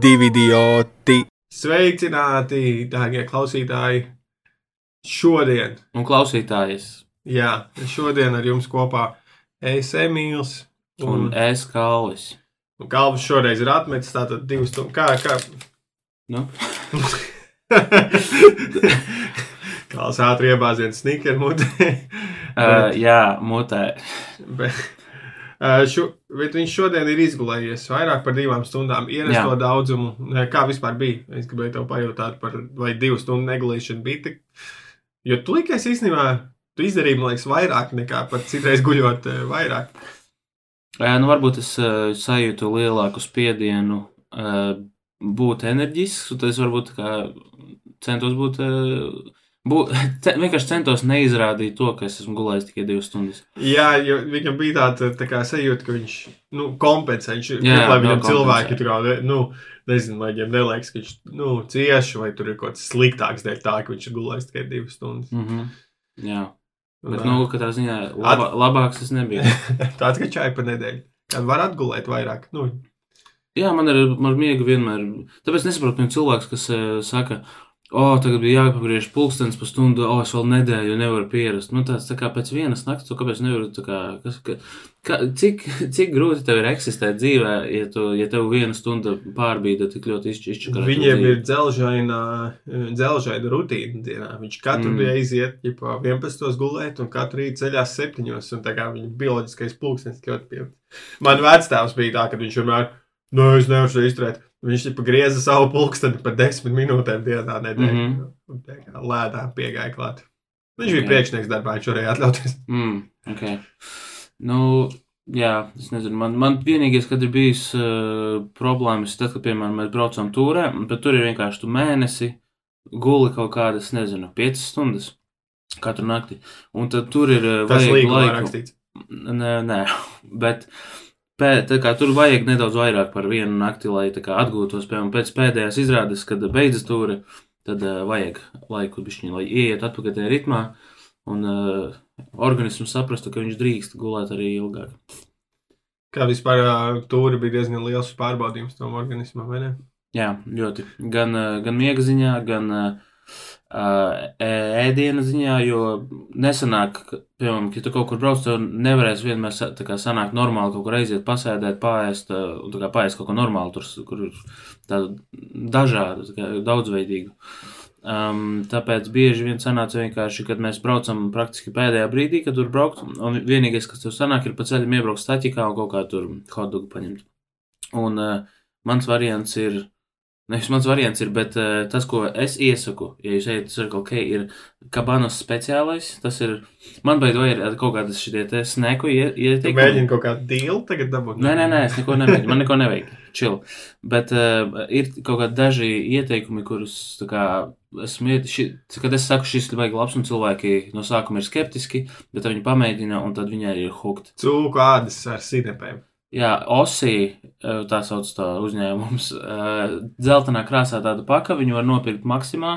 divi idioti. Sveicināti, dārgie klausītāji! Šodien, Un klausītājs, jā, šodien ar jums kopā es Emīls. un Un, es kalvis. un Kalvis šoreiz ir atmetis tātad divas stundas. Kā, kā? Nu, Kalvis ātri iebāziens snickeru mutē. uh, jā, mutē. Bet, šo, bet viņš šodien ir izgulējies vairāk par divām stundām. Ierasto Jā. daudzumu, Eh, kā vispār bija. Es gribēju tev pajautāt, par, vai divu stundu negulēšana bija tik. Jo tu likies īstenībā, tu izdarīji, man liekas, vairāk nekā pat citreiz guļot eh, vairāk. Uh, nu, varbūt es uh, sajūtu lielāku spiedienu uh, būt enerģisks, un tad es varbūt centos būt. Uh, būt ce, vienkārši centos neizrādīt to, ka es esmu gulējis tikai divas stundas. Jā, jo viņam bija tāda tā kā sajūta, ka viņš nu, kompensē. Viņš Jā, ir lai viņam kompensē. cilvēki tur kādā, nu, nezinu, lai viņam neliekas, ka viņš nu, cieši vai tur ir kaut kas sliktāks dēļ tā, ka viņš ir gulējis tikai divas stundas. Mm -hmm. Jā, bet, nu, katrā ziņā laba, labāks es nebiju. Tāds kā čai pa nedēļu. Kad var atgulēt vairāk. Nu, Jā, man ir ar miegu vienmēr. Tāpēc nesaprotu, ka cilvēks, kas uh, saka, o, tagad bija jāpagriež pulkstenis pa stundu, o, es vēl nedēļu nevaru pierast. Man tāds tā kā pēc vienas naktas, to kāpēc nevaru, tā kā, kas, ka, ka, cik, cik grūti tev ir eksistēt dzīvē, ja, tu, ja tev viena stunda pārbīda tik ļoti izšķirta. viņiem ir dzelžaina, dzelžaina rutīna dienā. Viņš katru Mm. reizi iet ģipā, 11. gulēt un katru rītu ceļās 7. Un tā kā viņa bioloģiskais pulkstenis ļoti pie. Man vectēvs bija tā, ka viņš vienmēr, nu, es nevaru šo izturēt. Viņš ir grieza savu pulksteni par 10 minūtēm dienā nedēļā. Mm. -hmm. Un tā kā lētā piegāja klāt. Viņš bija Jā. priekšnieks darbā, viņš varēja atļauties. Mm, ok. Nu, jā, es nezinu, man, man vienīgais, kad ir bijis uh, problēmas, tad, kad, piemēram, mēs braucam turē, bet tur ir vienkārši tu mēnesi, guli kaut kādas, nezinu, piecas stundas katru nakti. Un tad tur ir uh, Tas vajag laiku. Nē, nē, bet pē, tā kā, tur vajag nedaudz vairāk par vienu nakti, lai kā, atgūtos. Piemēram, pēc pēdējās izrādes, kad beidzas tūri, tad uh, vajag laiku, bišķiņ, lai ieiet atpakaļ tajā ritmā. Un uh, organisms saprastu, ka viņš drīkst gulēt arī ilgāk. Kā vispār ā, tūri bija diezgan liels pārbaudījums tam organismam, vai ne? Jā, ļoti. Gan, uh, gan miega ziņā, gan uh, ēdiena ziņā, jo nesanāk, piemēram, ja tu kaut kur brauc, tad nevarēsi vienmēr tā kā sanākt normāli kaut kur aiziet, pasēdēt, pāriest, un tā kā pāriest kaut ko normālu, tur, kur ir tādu dažādu, tā kā daudzveidīgu. Um, tāpēc bieži vien sanāca vienkārši, kad mēs braucam praktiski pēdējā brīdī, kad tur braukt, un vienīgais, kas tev sanāk, ir pa ceļam iebraukt staķikā un kaut kā tur hotdogu paņemt. Un uh, mans variants ir, nevis mans variants ir, bet uh, tas, ko es iesaku, ja jūs ejat uz Circle K, ir kabanas speciālais. Tas ir, man beidzot, ir kaut kādas šitie te sneku ieteikumi. mēģini kaut kādu dīlu tagad dabūt. Nē, nē, nē, es neko nemēģinu. Man neko nevajag. Chill. Bet uh, ir kaut kādi daži ieteikumi, kurus tā kā, esmu iet, ši, kad es saku, šis ir baigi labs, un cilvēki no sākuma ir skeptiski, bet viņi pamēģina, un tad viņi arī ir hooked. Cūku ādas ar sinepēm. Jā, Osī, eh, tā sauc tā uzņēmums, eh, dzeltenā krāsā tāda paka, viņu var nopirkt maksimā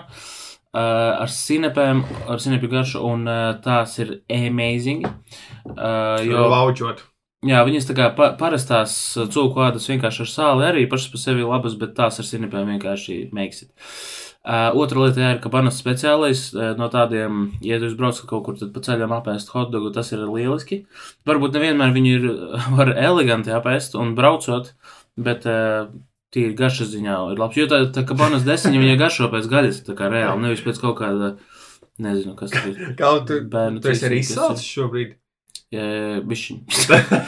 eh, ar sinepēm, ar sinepju garšu, un tās ir amazing. Jo Jo, laučot. jā, viņas tā kā pa, parastās cūku ādas vienkārši ar sāli arī pašas par sevi labas, bet tās ar sinepēm vienkārši makes it. Uh, otra lieta jā, ir, ka banas speciālais uh, no tādiem, ja jūs braucat kaut kur, pa ceļam apēst hotdogu, tas ir lieliski. Varbūt nevienmēr viņi ir, var eleganti apēst un braucot, bet uh, tīri garšas ziņā ir labs. Jo tā, tā kā banas desiņa, viņa garšo pēc gaļas, tā kā reāli, nevis pēc kaut kāda, nezinu, kas tas ir. Kaut tu, Bērnu tu esi arī izsalcis šobrīd. Bišķiņ.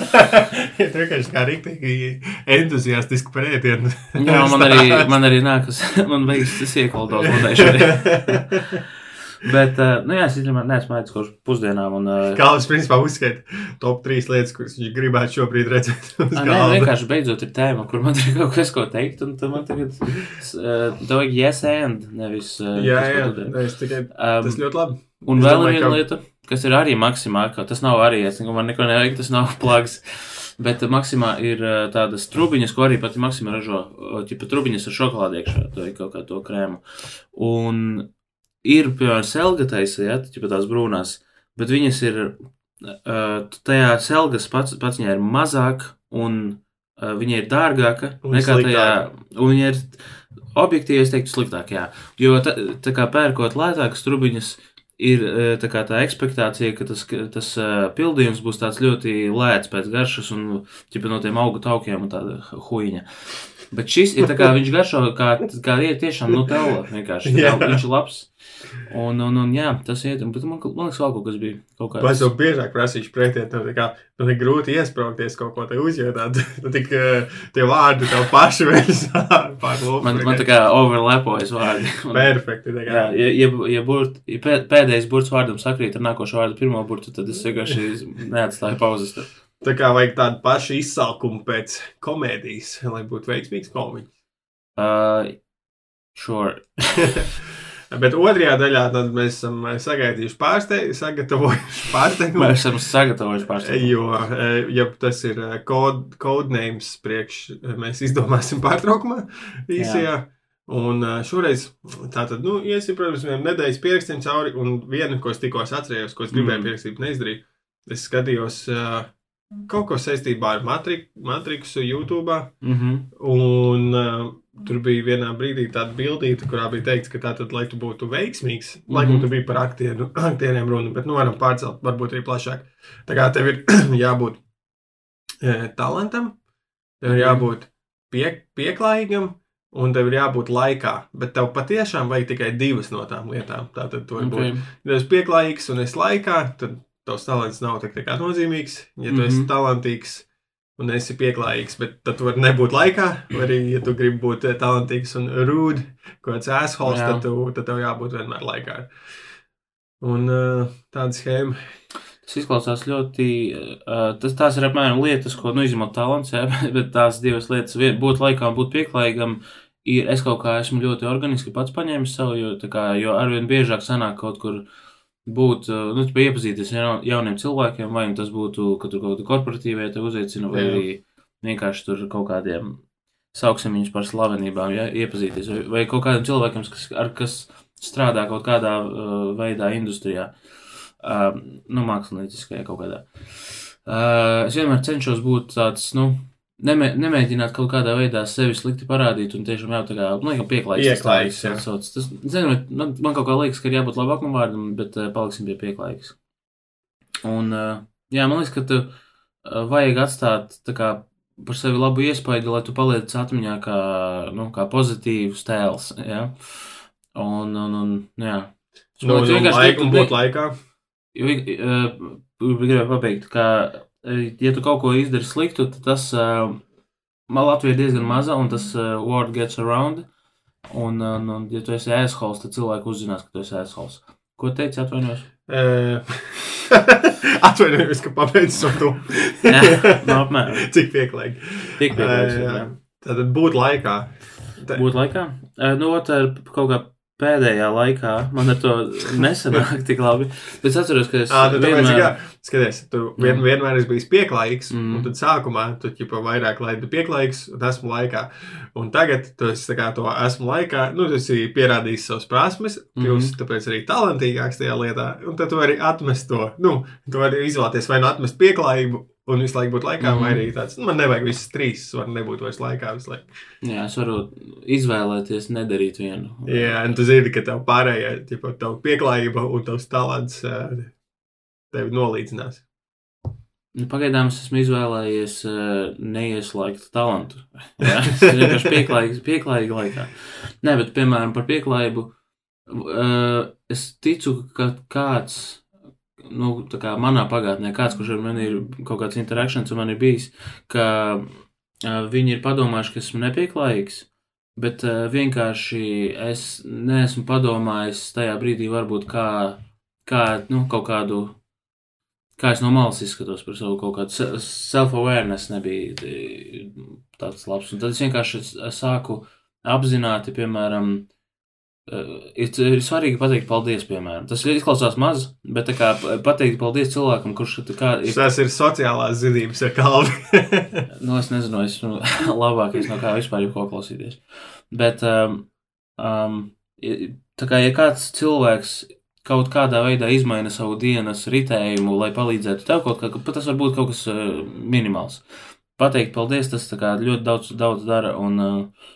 ja tu vienkārši kā rīktīgi entuziastiski par ēdienu. Jā, man arī, man arī nākas, man beigas tas iekaldos monēšu. Bet, nu jā, es īstenībā neesmu ēdis kopš pusdienām. Un, Kalvis principā uzskaita top 3 lietas, kuras viņš gribētu šobrīd redzēt. Nē, vienkārši beidzot ir tēma, kur man ir kaut kas, ko teikt. Un tad man tagad vajag yes and, nevis. Jā, jā, tu nē, es tikai Um, tas ļoti labi. un es vēl viena ka- lieta, kas ir arī maksimā, ka tas nav arī, es neko, man neko nevajag, tas nav plāgs. Bet uh, maksimā ir uh, tādas trubiņas, ko arī pati maksimā ražo, uh, tipa trubiņas ar šokolādi iekšā, to ir kaut kā to krēmu. Un ir, piemēram, selga taisa, ja, tipa tās brūnās, bet viņas ir, uh, tajā selgas pats, pats viņai ir mazāk un uh, viņa ir dārgāka Un nekā tajā, un viņa ir objektīvi, es teiktu, sliktāk, jā. Jo tā, tā kā pērkot lētākas trubiņas, ir uh, tā, tā ekspektācija, ka tas, tas uh, pildījums būs tāds ļoti lēts pēc garšas un ķipa no tiem augu taukiem un tāda huīņa. Bet šis ir tā kā viņš garšo, kā, kā ir tiešām Nutella, vienkārši. Jā. viņš ir labs. Un, un, un jā, tas iet, un, bet man, man liekas, vēl kaut kas bija. Kaut kā Es jau biežāk prasīšu pretī, tev tā kā ir grūti iesprāgties kaut ko te uzjūtāt. Tu tik eh, tie vārdi tev paši vēl pārlūk. Man, man tā kā overlapojas vārdi. Un, Perfekti. jā, ja, ja, ja, burt, ja pē- pēdējais burts vārdam sakrīt ar nākošo vārdu pirmo burtu, tad es vienkārši neatstāju pauzes. Tad. Tā kā vajag tādu pašu izsalkumu pēc komēdijas, lai būtu veiksmīgs komiķis. Uh, sure. Bet otrajā daļā tad mēs esam sagaidījuši pārsteigumu, sagatavojuši pārsteigumu. Mēs esam sagatavojuši pārsteigumu. Jo, eh, ja tas ir kod, codenames priekš, eh, mēs izdomāsim pārtraukumā īsajā. Un eh, šoreiz tātad, nu, iesim, protams, vienam nedēļas pierakstiem cauri, un vienu, ko es tikko atcerējos, ko es gribēju Mm. pierakstīt, neizdarīju. Es skatījos uh, kaut ko saistībā ar Matri Matrixu YouTube, Mm -hmm. un uh, tur bija vienā brīdī tāda bildīte, kurā bija teikts, ka tātad, lai tu būtu veiksmīgs, mm -hmm. lai Mhm. tu bija par aktieru, aktieriem runa, bet nu varam pārcelt varbūt arī plašāk. Tā kā tev ir jābūt e, talantam, tev ir Mhm. jābūt pie, pieklājīgam, un tev ir jābūt laikā. Bet tev patiešām vajag tikai divas no tām lietām. Tātad, tu vari būt, Okay. ja tu esi pieklājīgs un esi laikā, tad tavs talants nav tik nozīmīgs. Ja tu mm -hmm. esi Mhm. talantīgs un esi pieklājīgs, bet tad tu vari nebūt laikā, arī, ja tu gribi būt eh, talantīgs un rude, kāds assholes, tad, tu, tad tev jābūt vienmēr laikā. Un uh, tāda schēma. Tas izklausās ļoti. Uh, tas, tās ir apmēram lietas, ko, nu, izņemot talants, jā, bet tās divas lietas, būt laikā un būt pieklājīgam, ir. Es kaut kā esmu ļoti organiski pats paņēmis savu, jo, kā, jo arvien biežāk sanāk kaut kur būt, uh, nu, iepazīties ar jaun- jauniem cilvēkiem, vai nu tas būtu, ka tur kaut kāda korporatīvā te uzaicina, vai arī vienkārši tur kaut kādiem sauksim viņus par slavenībām, ja, iepazīties, vai, vai kaut kādiem cilvēkiem, kas, ar, kas strādā kaut kādā uh, veidā industrijā, uh, nu, mākslinieckajā kaut kādā. Uh, es vienmēr cenšos būt tāds, nu, nemē, nemēģināt kaut kādā veidā sevi slikti parādīt, un tiešām jau tā kā, nu, laikam pieklājīgs. Pieklājīgs, jā. sauc. Tas, zinu, man, man kaut kā liekas, ka ir jābūt labākam vārdam, bet uh, paliksim pie pieklājīgs. Un, uh, jā, man liekas, ka tu uh, vajag atstāt, tā kā, par sevi labu iespaidu, lai tu paliec atmiņā kā, nu, kā pozitīvs tēls, jā. Un, un, un, jā. Nu, ka vienkārši laik, tu- un tu- būt laikā. Jo, uh, gribēju pabeigt, ka, ja tu kaut ko izdari sliktu, tad tas man Latvija ir diezgan maza, un tas word gets around. Un, un, un, ja tu esi ēshols, tad cilvēki uzzinās, ka tu esi ēshols. Ko teici, atvainojos? Atvainojos, ka pabeidzu to. Jā, no apmēram. Cik pieklājīgi. Tik jā. Tātad būt laikā. Tā- Būt laikā? Nu, ot, kaut kā pēdējā laikā man ar to nesanāk tik labi. Bet es atceros, ka es Ā, nu, tāpēc, vienmēr- jā, skaties, tu vien, Jā. vienmēr esi bijis pieklājīgs, mm. Mm. un tad sākumā tu ķipa vairāk laidi pieklājīgs, un esmu laikā. Un tagad tu esi kā to esmu laikā, nu, tu esi pierādījis savas prasmes, kļūsi mm. tāpēc arī talantīgāks tajā lietā, un tad tu vari atmest to, nu, tu vari izvēlēties vai nu atmest pieklājību, un visu laiku būt laikā, mm. vai Mhm. arī tāds, nu, man nevajag visas trīs, var nebūt vairs laikā visu laiku. Jā, es varu izvēlēties nedarīt vienu. Jā, un tu zini, ka tev pārējā, ķipa, tev pieklājība un tavs talants ā, tevi nolīdzinās. Nu, Pagaidām es esmu izvēlējies uh, neieslēgt talantu. Jā, es vienkārši pieklājīgs, pieklājīgi laikā. Nē, bet, piemēram, par pieklājību. Uh, es ticu, ka kāds, nu, tā kā manā pagātnē, kāds, kurš ar mani ir kaut kāds interakcijas, un man ir bijis, ka uh, viņi ir padomājuši, ka esmu nepieklājīgs. Bet uh, vienkārši es neesmu padomājis tajā brīdī, varbūt kā, kā nu, kaut kādu kā es no malas izskatos par savu kaut kādu se- self-awareness, nebija tāds labs. Un tad es vienkārši s- sāku apzināti, piemēram, eh, ir, ir svarīgi pateikt paldies, piemēram. Tas izklausās maz, bet kā pateikt paldies cilvēkam, kurš kā ir, Tas ir sociālās zinības ar kalvi. nu, es nezinu, es esmu labākais no kā vispār jau ko klausīties. Bet, um, um, tā kā, ja kāds cilvēks kaut kādā veidā izmaina savu dienas ritējumu, lai palīdzētu tev kaut kā, pat tas var būt kaut kas uh, minimāls. pateikt paldies, tas kā ļoti daudz, daudz dara. Un, uh,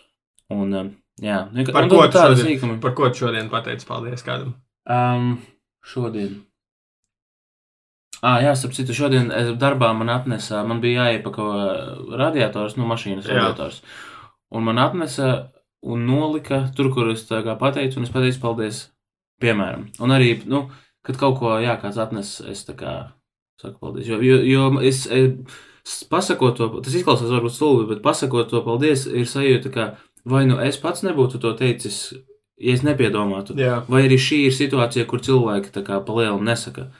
un, uh, jā, vienkār- Par un ko šodien- sīkuma. Par ko tu šodien pateici paldies kādam? Um, šodien. Ah, jā, starp citu, šodien darbā man atnesa, man bija jāiepako radiators, nu, mašīnas Jā. radiators. Un man atnesa un nolika tur, kur es tā kā pateicu, un es pateicu paldies, piemēram. Un arī, nu, kad kaut ko, jā, kāds atnes, es tā kā saku paldies. Jo, jo, jo es, es pasakot to, tas izklausās varbūt stulbi, bet pasakot to paldies, ir sajūta, ka vai nu es pats nebūtu to teicis, ja es nepiedomātu. Jā, Vai arī šī ir situācija, kur cilvēki tā kā palielināt nesaka.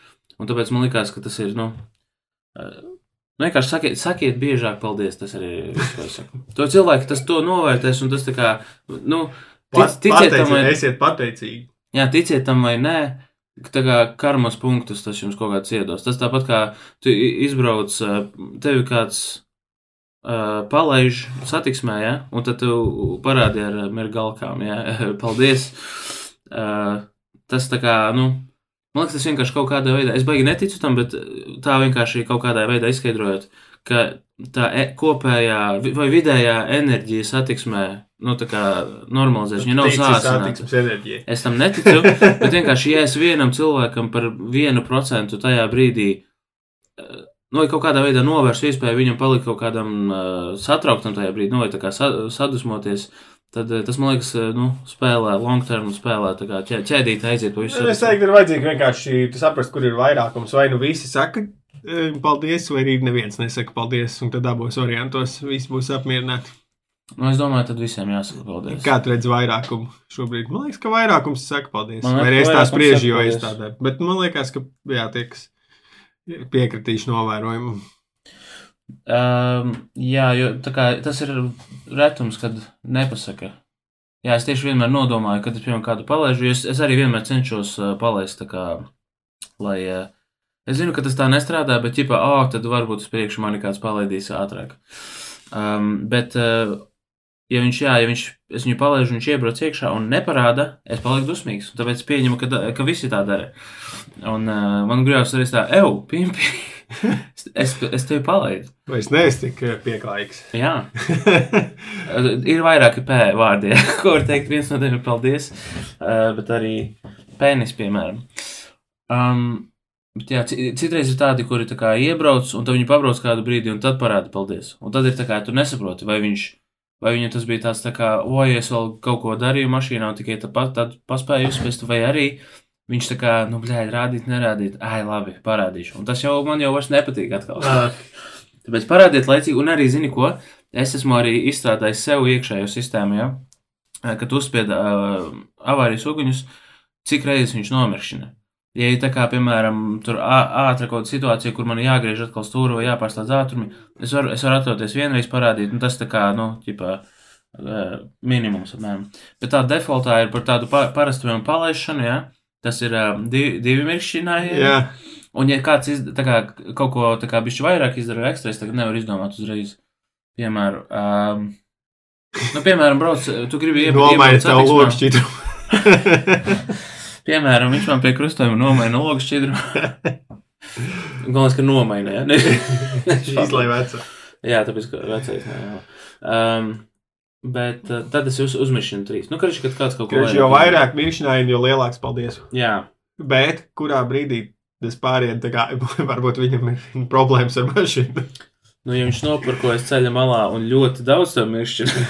Un tāpēc man liekas, ka tas ir. Nu, eh, nu vienkārši sakiet, sakiet biežāk, paldies. Tas arī ir viss, ko es saku. To cilvēki tas to novērtēs, un tas tā kā. Nu, tic, ticiet tam, vai, esiet pateicīgi. jā, ticiet tam vai nē. Tā kā karmas punktus tas jums kaut kāds iedos. Tas tāpat kā tu izbrauc, eh, tevi kāds uh, palaiž satiksmē, ja? un tad tu parādi ar mirgalkām, ja? paldies. Uh, tas tā kā, nu, man liekas, tas vienkārši kaut kādā veidā, es baigi neticu tam, bet tā vienkārši kaut kādā veidā izskaidrojot, ka tā e kopējā vai vidējā enerģija satiksmē, nu, tā kā normalizēs, viņa nav enerģija. Es tam neticu, bet vienkārši, ja es vienam cilvēkam par vienu procentu tajā brīdī, eh, nu, vai kaut kādā veidā novērstu iespēju viņam palikt kaut kādam uh, satrauktam tajā brīdī, nu, vai tā kā sa sadusmoties, tad eh, tas, man liekas, eh, nu, spēlē long term, spēlē tā kā ķē, ķēdīt aiziet pa visu. Es teiktu, ir vajadzīgi vienkārši saprast, kur ir vairākums. Vai nu visi saka paldies, vai arī neviens nesaka paldies, un tad abos variantos visi būs apmierināti. Nu, es domāju, tad visiem jāsaka paldies. Kā tu redz vairākumu šobrīd? Man liekas, ka vairākums saka paldies. Vai arī es tā spriežu, jo es paldies. tā daru. Bet man liekas, ka jā, tie, kas piekritīšu novērojumu. Um, jā, jo kā, tas ir retums, kad nepasaka. Jā, es tieši vienmēr nodomāju, kad es piemēram kādu palaidu, jo es, es arī vienmēr cenšos uh, palaist kā, lai. Uh, es zinu, ka tas tā nestrādā, bet, ja oh, tad varbūt uz priekšu mani kāds palaidīs ātrāk. Um, bet, uh, ja viņš, jā, ja viņš, es viņu palaidu, viņš iebrauc iekšā un neparāda, es palieku dusmīgs. Tāpēc pieņemu, ka, da- ka visi tā dara. Un uh, man gribās arī tā, eju, pimpi, es, es tevi palaidu. Vai es neesmu tik pieklājīgs? Jā. Ir vairāki P vārdi, ja, ko var teikt. Viens no tiem ir paldies, uh, bet arī pēnis, piemēram. Um, bet jā, ci- citreiz ir tādi, kuri tā kā iebrauc, un tad viņi pabrauc kādu brīdi, un tad parāda paldies. Un tad ir tā kā tu nesaproti, vai viņš. Vai viņam tas bija tāds, tā kā, oi, es vēl kaut ko darīju mašīnā, un tikai tāpat tad paspēju uzspēst, vai arī viņš tā kā, nu, blēd, rādīt, nerādīt, ai, labi, parādīšu. Un tas jau man jau vairs nepatīk atkal. Tāpēc parādiet laicīgi, un arī zini, ko es esmu arī izstrādājis sev iekšējo sistēmu, ja? kad uzspied uh, avārijas uguņus, cik reizes viņš nomiršķina. Ja ir tā kā, piemēram, tur ā- ātra kaut kāda situācija, kur man jāgriež atkal stūri vai jāpārstāv ātrumi, es varu, es varu atļauties vienreiz parādīt, un tas tā kā, nu, ķipā, uh, minimums, apmēram. Bet tā defaultā ir par tādu pa, parastu vienu palaišanu, ja? Tas ir uh, divi, divi miršķināji. Jā, Un, ja kāds iz, tā kā, kaut ko tā kā bišķi vairāk izdara ekstra, es tagad nevaru izdomāt uzreiz. Piemēram, um, nu, piemēram, brauc, tu gribi iebraukt satiksmē. logu šķidrumu. Piemēram, viņš man pie krustojuma nomaina logu šķidru. Galvenais, ka nomaina, ja? Ne, Izlai veca. jā, tāpēc, ka vecais, nē, jā. Um, bet uh, tad es uz, uzmiršanu trīs. Nu, karš, kad kāds kaut ko Kurš jo vairāk miršķināji, jo lielāks paldies. Jā, Bet kurā brīdī tas pāriet, tā kā varbūt viņam ir problēmas ar mašīnu. nu, ja viņš nopirkojas ceļa malā un ļoti daudz tam miršķina,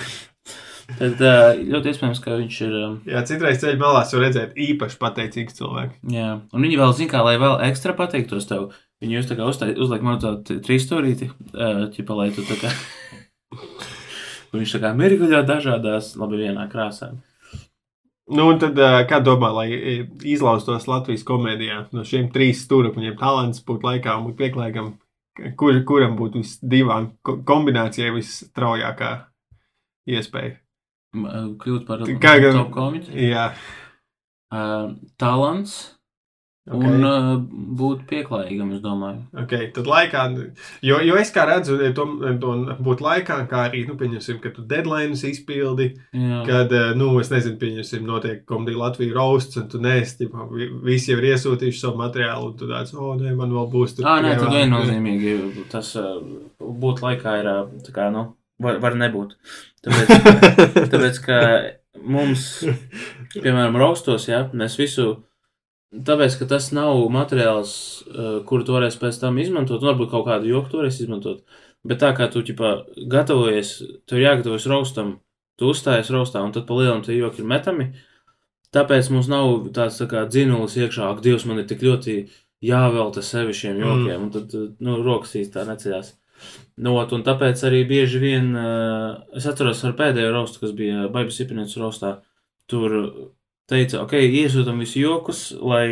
tad ļoti iespējams, ka viņš ir. Jā, citreiz ceļā malās var redzēt īpaši pateicīgus cilvēkus. Jā, un viņi vēl zina, kā lai vēl ekstra pateiktos tev. Viņi jūs tā kā uztai- uzliek man tādu trīs stūrīti, ķipa, lai tu tā kā. Un viņš tā kā mirguļo dažādās, labi, vienā krāsā. Nu, un tad, kā domā, lai izlaustos Latvijas komēdijā, no šiem trīs stūrakmeņiem talants būtu laikā un pieklājīgam, kur, kuram būtu visdivām ko- kombinācijai visstraujākā iespēja? M- Kļūt par top komiķi. Jā, Uh, talants Okay. Un uh, būt pieklājīgam, es domāju. Okay, tad laikā, jo, jo es kā redzu, to, to būt laikā, kā arī, nu, pieņemsim, ka tu deadlines izpildi, Jā. kad, eh, nu, es nezinu, pieņemsim, notiek komedija Latvija roasts, un tu nēsti, visi jau ir iesūtījuši savu materiālu, un tu tāds, o, oh, nē, man vēl būs tur. Ā, nē, tad viennozīmīgi tas būt laikā ir, tā kā, nu, var, var nebūt. Tāpēc, tāpēc, ka mums, piemēram, roastos, jā, ja, mēs visu Tāpēc, ka tas nav materiāls, uh, kuru tu varēsi pēc tam izmantot, varbūt kaut kādu joku tu varēsi izmantot. Bet tā kā tu ģipā, gatavojies, tev jāgatavojas raustam, tu uzstājies raustā, un tad pa lielam tie joki ir metami. Tāpēc mums nav tāds tā kā dzinulis iekšā, ak, Dievs, man ir tik ļoti jāvelta sevi šiem jokiem, mm. un tad, nu, rokas īstā neceļās. Nu, un tāpēc arī bieži vien, uh, es atceros ar pēdējo raustu, kas bija Baibas Ipinētas raustā, tur teica, ok, iesūtam visu jokus, lai,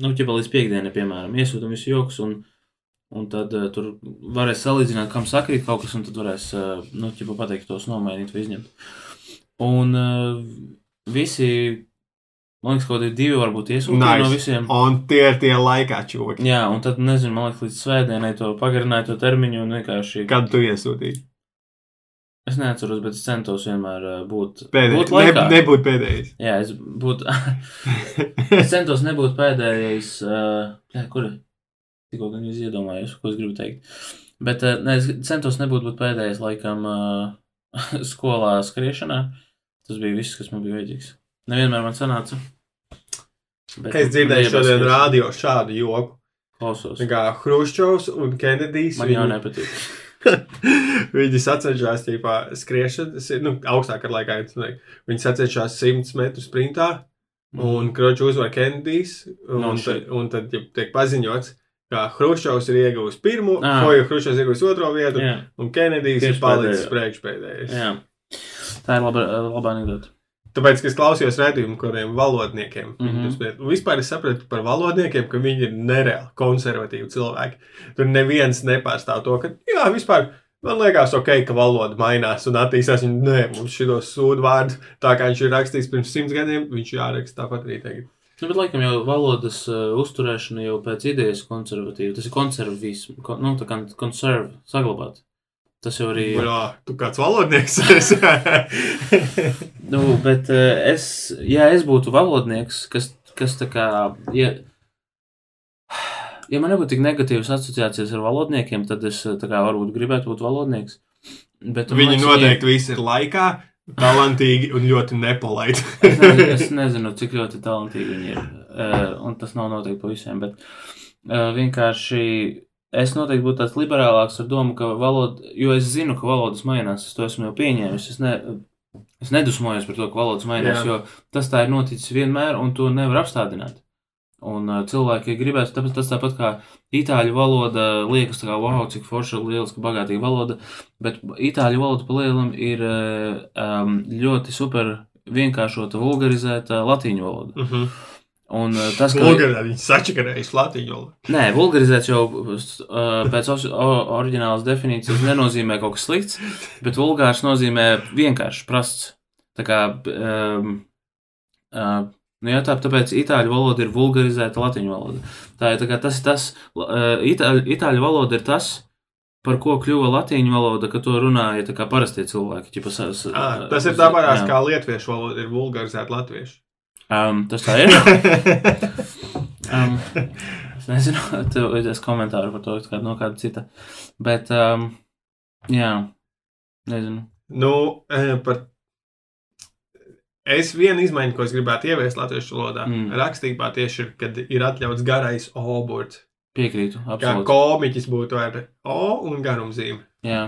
nu, ķipa līdz piekdienai, piemēram, iesūtam visu jokus, un, un tad uh, tur varēs salīdzināt, kam sakrīt kaut kas, un tad varēs, uh, nu, ķipa pateikt tos nomainīt vai izņemt. Un uh, visi, man liekas, kaut kādi divi varbūt iesūtīti nice. no visiem. Un tie ir tie laikā čūki. Jā, un tad, nezinu, man liekas, līdz svētdienai to pagarināja to termiņu un vienkārši. Kad tu iesūtīji? Es neatceros, bet es centos vienmēr būt pēdējais. Būt ne, nebūt pēdējais. Jā, es būtu. es centos nebūt pēdējais. Uh, jā, kur? Tikko gan jūs iedomājos, ko es gribu teikt. Bet uh, ne, es centos nebūt pēdējais laikam uh, skolā skriešanā. Tas bija viss, kas man bija vajadzīgs. Nevienmēr man sanāca. Bet, es dzirdēju šodien rādio šādu joku. Klausos. Kā Hruščovs un Kenedijs. Man jau nepatīk. viņi sacenšas tīpā skriešanas, nu, augstāk ar laikā. Viņi sacenšas 100 metru sprintā, mm. un Kročs uzvar Kenedijs, un, no, tad, un tad ja tiek paziņots, ka Hruščovs ir ieguvis pirmo, ah. Foja Hruščovs ir ieguvis otro vietu, jā. un Kenedijs ir palicis priekšpēdējais. Jā. Tā ir laba, laba anekdote. Tāpēc, ka es klausījos redzējumu kādiem valodniekiem. Mm -hmm. Vispār es sapratu par valodniekiem, ka viņi ir nereāli konservatīvi cilvēki. Tur neviens nepārstāv to, ka, jā, vispār man liekas, ok, ka valoda mainās un attīstās. Viņa, nē, mums šitos sūdu vārdu, tā kā viņš ir rakstījis pirms simts gadiem, viņš jāraksta tāpat arī tagad. Nu, bet, laikam, jau valodas uh, uzturēšana jau pēc idejas konservatīva. Tas ir konservatīvs, kon, nu, tā kā konserv, saglabāt. Tas jau arī ir. Jā, tu kāds valodnieks. nu, bet eh, es, ja es būtu valodnieks, kas, kas tā kā. Ja, ja man nebūtu tik negatīvas asociācijas ar valodniekiem, tad es kā, varbūt gribētu būt valodnieks. Bet, Viņi liekas, noteikti ja... visi ir laikā, talantīgi un ļoti nepolaiti. es, nezinu, es nezinu, cik ļoti talantīgi viņi ir. Uh, un tas nav noteikti pa visiem, bet uh, vienkārši es noteikti būtu tāds liberālāks ar domu, ka valoda, jo es zinu, ka valodas mainās, es to esmu jau pieņēmis. Es, ne, es nedusmojos par to, ka valodas mainās, Jā. jo tas tā ir noticis vienmēr, un to nevar apstādināt. Un uh, cilvēki gribēs, tāpēc tas tāpat kā itāļu valoda liekas, tā kā wow, cik forša, lieliska, bagātīga valoda, bet itāļu valoda pa lielam ir um, ļoti super vienkāršota, vulgarizēta latīņu valoda. Uh mhm. -huh. Un uh, tas, ka Bulgarā viņi sačakarējas latīņu. Nē, vulgarizēts jau uh, pēc oriģinālas definīcijas nenozīmē kaut kas slikts, bet vulgārs nozīmē vienkārši prasts. Tā kā, um, uh, nu jā, tā, tāpēc itāļu valoda ir vulgarizēta latīņu valoda. Tā ir tā kā tas, tas uh, itāļu, itāļu valoda ir tas, par ko kļuva latīņu valoda, ka to runāja tā kā parastie cilvēki. Ķipa, sas, à, tas ir tāpēc, kā lietuviešu valoda ir vulgarizēta latviešu. Um, tas tā ir. um, es nezinu, tev ir komentāri par to, kāda no kāda cita. Bet, um, jā, nezinu. Nu, eh, par. Es vienu izmaiņu, ko es gribētu ieviest latviešu valodā, mm. rakstībā tieši ir, kad ir atļauts garais oburts. Piekrītu, absolūti. Kā komiķis būtu ar O un garumzīmi. Jā.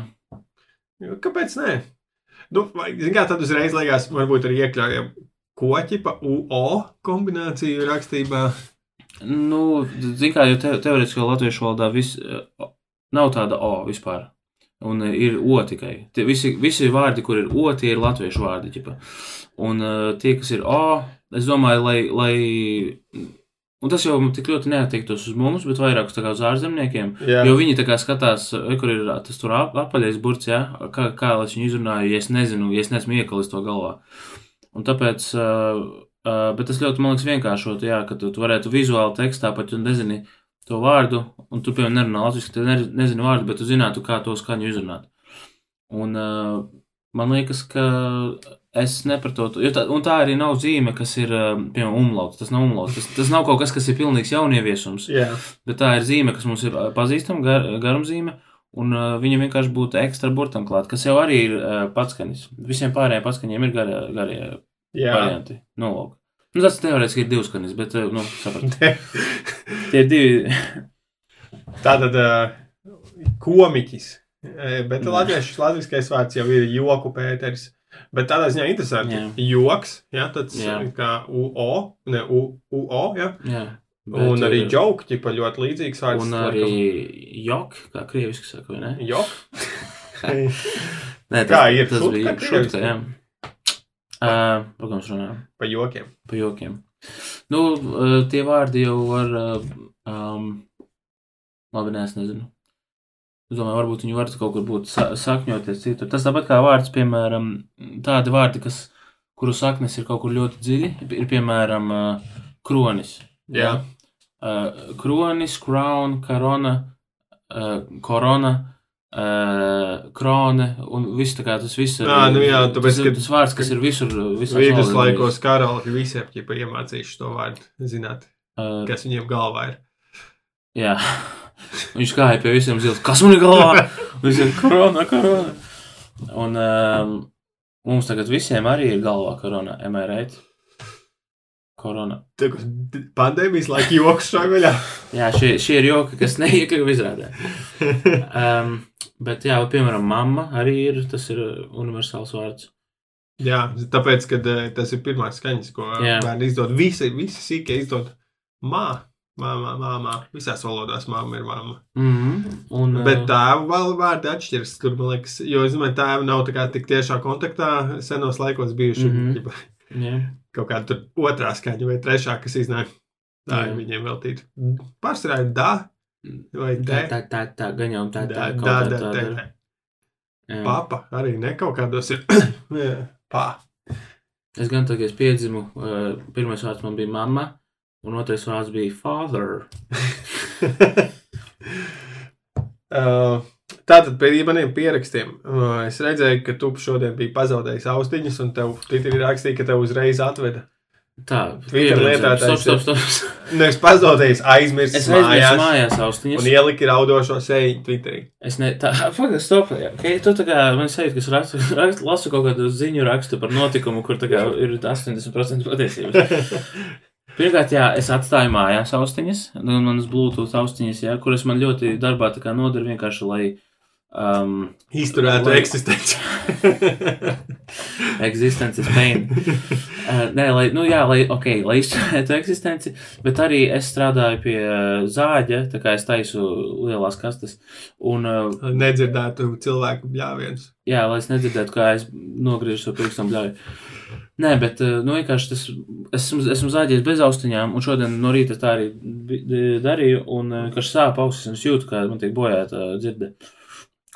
Kāpēc nē? Nu, vai, kā tad uzreiz liekas, varbūt arī iekļaujam koķipa UO kombināciju rakstībā? Nu, zin kā, jo te, teorētiski latviešu valodā vis, nav tāda O vispār. Un ir O tikai. Tie visi, visi vārdi, kur ir O, tie ir latviešu vārdi. Ķipa. Un uh, tie, kas ir O, es domāju, lai, lai Un tas jau tik ļoti neatiektos uz mums, bet vairāk uz ārzemniekiem. Jā. Jo viņi tā kā skatās, kur ir tas tur apaļais burts, ja? kā, kā lai viņu izrunāju, ja es nezinu, ja es neesmu iekalis to galvā. Un tāpēc bet tas ļoti, man liekas, vienkāršot, jā, ka tu, tu varētu vizuāli tekstā pat, ja nezini to vārdu, un tu, piemēram, nerunā latviski, tu ne, nezini vārdu, bet tu zinātu, kā to skaņu izrunāt. Un man liekas, ka es nepratotu, jo tā, un tā arī nav zīme, kas ir, piemēram, umlauts, tas nav umlauts, tas, tas nav kaut kas, kas ir pilnīgs jaunieviesums, Jā, bet tā ir zīme, kas mums ir pazīstama, gar, garumzīme, un uh, viņa vienkārši būtu ekstra burtam klāt, kas jau arī ir uh, patskaņas. Visiem pārējiem patskaņiem ir garie, garie jā. varianti. Nu, lūk. Nu, tas teorētiski ir divas skaņas, bet, uh, nu, sapratu. Tie ir divi. Tātad uh, komiķis. Bet Jā. latviešu latviskais vārds jau ir joku pēteris. Bet tādā ziņā interesanti. Jā. Joks, jā, tāds Jā. kā UO, ne U, UO, jā. Jā. Un Bet, arī uh, joke, ķipa ļoti līdzīgs vārds. Un arī jok, kā krieviski saka, vai ne? Jok. Nē, Kā ir tas šutka bija šutka, jā. Uh, par ko mēs runājam? Pa jokiem. Pa jokiem. Nu, uh, tie vārdi jau var, uh, um, labi, nē, es nezinu. Es domāju, varbūt viņi var kaut kur būt sa sakņoties citur. Tas tāpat kā vārds, piemēram, tādi vārdi, kas, kuru saknes ir kaut kur ļoti dziļi, ir piemēram uh, kronis. Jā. Uh, kronis, crown, korona, uh, korona, uh, krone un viss tā kā tas viss ir. Ā, nu jā, tāpēc, tas, ir tas vārds, kas ir visur, visur. Viduslaikos karaļi visiem ķipa iemācījuši to vārdu. Zināt, Uh, kas viņiem galvā ir. jā. Viņš gāja pie visiem zils. Kas man ir galvā? Visiem korona, korona. Un um, mums tagad visiem arī ir galvā korona. Am I right? Korona. Pandēmijas laika joks šai vaļā. Jā, šie, šie ir joki, kas neiekļuva izrādē. Um, bet, jā, piemēram, mamma arī ir, tas ir universāls vārds. Jā, tāpēc, ka tas ir pirmās skaņas, ko bērni izdod. Visi, visi sīkie izdod mā, māmā, māmā. Visās valodās māma ir māma. Mm -hmm. Un, Bet uh, tēvu vēl vārdi atšķiras. Tur, man liekas, jo, es domāju, tēvi nav tā kā tik tiešā kontaktā senos laikos bijuši. Mm. -hmm. jā, Kaut kāda tur otrā skaņa vai trešā, kas iznāk. Tā ir viņiem veltīta. Pārsvarā ir da vai tā, tā, tā, tā, gan jau tā, tā, Da, da, ir. te. Jā. Papa arī ne kaut kādos ir. Pā. Es gan tagad piedzimu, uh, pirmais vārds man bija mamma, un otrais vārds bija father. Uh, Tātad pie maniem pierakstiem uh, es redzēju, ka tu šodien biji pazaudējis austiņas, un tev Twitterī rakstīja, ka tev uzreiz atveda. Tā, Twitter piebraucam. lietotājs Stop, stop, stop. Nevis pazaudējis, aizmirsis Es aizmirsu mājās, austiņas. un ielika raudošo seju Twitterī. Es ne, tā, pagaidi, stop. Okay, tu tā kā man sajūt, ka es rakstu, rakstu, lasu kaut kādu ziņu rakstu par notikumu, kur tā kā ir 80% patiesības. Pirmkārt, jā, es atstāju mājās austiņas, nu, manas Bluetooth austiņas, jā, kuras man ļoti darbā noder vienkārši, lai um, Izturētu Lai- eksistenci. existence is pain. Uh, nē, lai, nu jā, lai, ok, lai izturētu eksistenci, bet arī es strādāju pie uh, zāģa, tā kā es taisu lielās kastes, un uh, Nedzirdētu cilvēku bļāvienus. Jā, lai es nedzirdētu, kā es nogriežu to pirkstu bļauju. Nē, bet eh, nu, vienkārši tas, esmu, esmu zāģējis bez austiņām, un šodien no rīta tā arī darīju, un eh, vienkārši sāp ausis, un es jūtu, kā man tiek bojāta dzirde.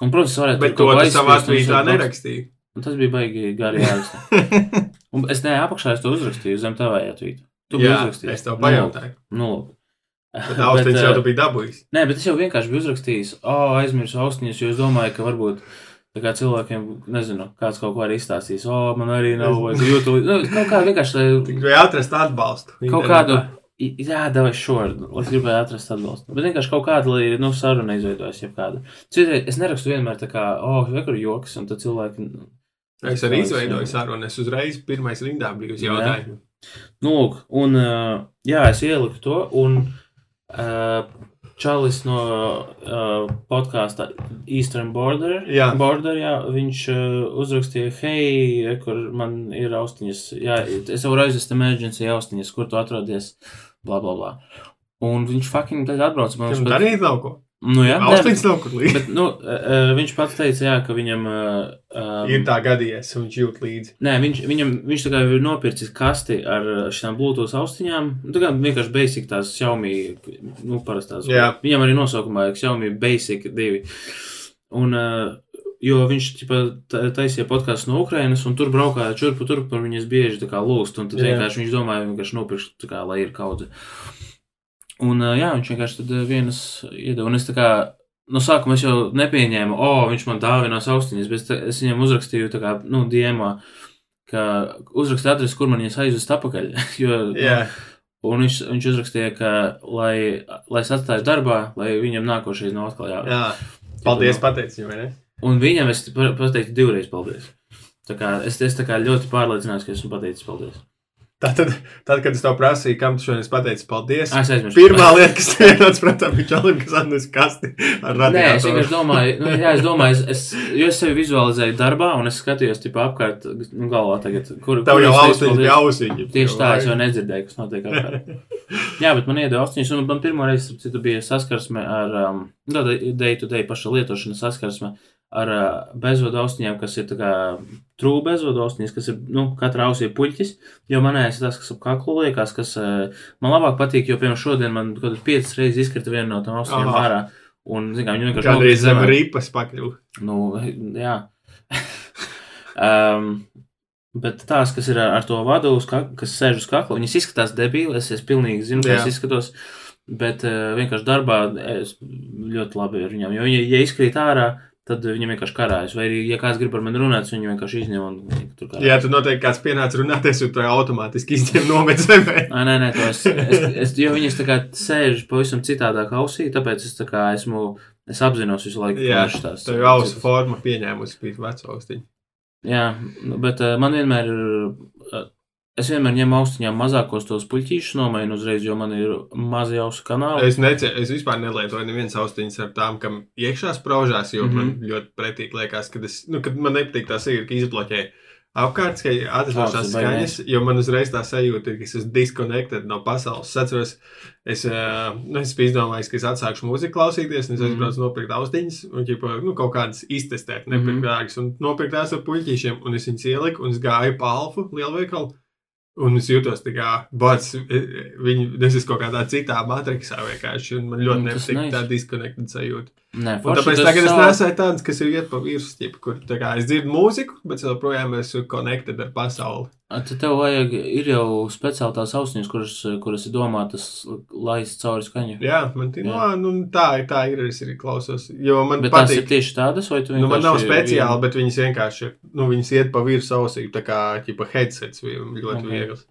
Un, protams, varētu Bet tur to tu savā tvītā nerakstīji. Un tas bija baigi gari jāraksta. Un es ne apakšā es to uzrakstīju zem tavējā tvīta. Tu biji uzrakstījis. es tev pajautāju. Nu, lūk. Bet austiņas eh, jau tu biji dabūjis. Nē, bet es jau vienkārši biju uzrakstījis, oh, aizmirsu austiņas, jo es domāju, ka varbūt tā kā cilvēkiem, nezinu, kāds kaut ko arī izstāstīs, o, oh, man arī nav, vai jūtu, nu, kaut kā vienkārši, Tikai atrast atbalstu. kaut kādu, jā, davai šoru, lai es gribēju atrast atbalstu. Bet vienkārši kaut kādu, lai, nu, saruna izveidojas, jeb kādu. Citreiz es nerakstu vienmēr tā kā, oh, vai kur joks, un tad cilvēki, Es arī izveidoju sarunu. Es uzreiz pirmais rindā biju uz jautājumu. Nu, lūk, un, uh, jā, es ieliku to, un uh, Čalis no uh, podkāsta Eastern Border, Jā. Border jā, viņš uh, uzrakstīja, hei, kur man ir austiņas, jā, es varu aizvest emergency austiņas, kur tu atrodies, bla, bla, bla. Un viņš fucking tagad atbrauc man uz Viņam darīt nav ko. Nu, jā, ne, Austiņas nav kur līdzi. bet, nu, uh, viņš pats teica, jā, ka viņam, uh, um, Ir tā gadījies, un viņš jūt līdzi. Nē, viņš, viņam, viņš tā kā ir nopircis kasti ar šīm Bluetooth austiņām. Nu, Tā kā vienkārši basic tās Xiaomi, nu, parastās. Jā. Viņam arī nosaukumā ir Xiaomi Basic 2. Un uh, jo viņš ķipa, ta- taisīja podkāstu no Ukrainas, un tur braukāja čurpu turpu, un viņas bieži un tad Jā. vienkārši viņš domāja, vienkārši nopirkt, tā kā, lai ir kaudze. Un jā, viņš vienkārši tad vienas iedeva, un es tā kā, no sākuma es jau nepieņēmu, o, viņš man dāvinās austiņas, bet es viņam uzrakstīju, tā kā, nu, diemā, ka uzraksta adresi, kur man viņas aizvest apakaļ, jo, Jā, un viņš, viņš uzrakstīja, ka, lai, lai es atstāju darbā, lai viņam nākošais nav atkal jā. jā. Paldies, pateicu viņam, ne? Un viņam es pa- pateiktu divreiz paldies. Tā kā es, es tā kā ļoti pārliecināts, ka esmu pateicis paldies. Tātad, tad, kad es tev prasīju, kam tu šodien pateici paldies, Ah, Es aizmirsu. pirmā lieta, kas tev ienāca prātā, bija čalim, kas atnes kasti ar Nē, es vienkārši radiatoru. domāju, nu, jā, es domāju, es, es, jo es sevi vizualizēju darbā, un es skatījos, tipā, apkārt, nu, galvā tagad, kur, Tev kur jau austiņas bija ausiņi. Tieši tā, es jau nedzirdēju, kas notiek apkārt. Jā, bet man iedeva austiņas, un man pirmo reizi, citu, bija saskarsme ar, um, no, day to day paša lietošana saskarsme ar uh, bezvadu austiņām, kas ir trūku bezvadu austiņas, kas ir, nu, katra ausī ir puļķis, jo manējais ir tas, kas ap kaklu liekas, kas uh, man labāk patīk, jo, piemēram, šodien man kaut kādas piecas reizes izkrita viena no tām austiņām ārā, un, zin kā, viņi vienkārši Kādreiz nokrita zem ripas pakļuva. Nu, jā. um, bet tās, kas ir ar, to vadu, kas sēž uz kakla, viņas izskatās debīli. Es, pilnīgi zinu, kā es izskatos. Bet uh, vienkārši darbā es ļoti labi ar viņiem. Jo, ja, ja izkrīt ārā, tad viņi vienkārši karājas. Vai arī, ja kāds grib ar mani runāt, viņi vienkārši izņem un tur kā. Jā, tad noteikti kāds pienāca runāties, un tu automātiski izņem nomet zemē. Nē, nē, nē, to es, es, es, jo viņas tā kā sēž pavisam citādāk ausī, tāpēc es tā kā esmu, es apzinos visu laiku, Jā, kurš tās. Tev jau ausu forma pieņēmusi bija veco austiņu. Jā, nu, bet uh, man vienmēr ir. Es vienmēr ņemu austiņām mazākos tos puķīšus, nomainu uzreiz, jo man ir mazi ausu kanāli. Es, nece, es vispār nelietoju nevienas austiņas ar tām, kam iekšā spraužās, jo mm Mhm. -hmm. man ļoti pretīgi liekas, kad, es, nu, kad man nepatīk tā sajūta, ka izbloķē apkārt, ka atverošās Tas ir skaņas, jo man uzreiz tā sajūta ir, ka es esmu disconnected no pasaules. Es atceros, es, uh, nu, es biju izdomājis, ka es atsākšu mūziku klausīties, un es Mhm. aizbraucu nopirkt austiņas, un ķipa, nu, kaut kādas iztestēt, nepirkt Mhm. dārgas, un nopirkt tās ar puļķīšiem, un es viņas ieliku, un es gāju pa alfu lielveikalu. Un es jūtos tā kā bats, viņi, es esmu kaut kādā citā matricā vienkārši, man ļoti Mm, nepatīk nice. tā disconnected sajūta. Nē, Un tāpēc tagad es savā- nesēju tādas, kas ir iet pa virsmu, kur tā kā es dzirdu mūziku, bet es joprojām esmu connected ar pasauli. Tad tev vajag, ir jau speciāli tās austiņas, kuras, kuras ir domātas laist cauri skaņu. Jā, man tī, Jā. no, nu, tā ir, tā ir, es arī klausos, jo man Bet tās ir patīk. tieši tādas, vai tu Nu, man nav vienkārši speciāli, vienu- bet viņas vienkārši ir, nu, viņas iet pa virsmu ausī, tā kā, ķipa, headsets, ļoti Ok. viegls.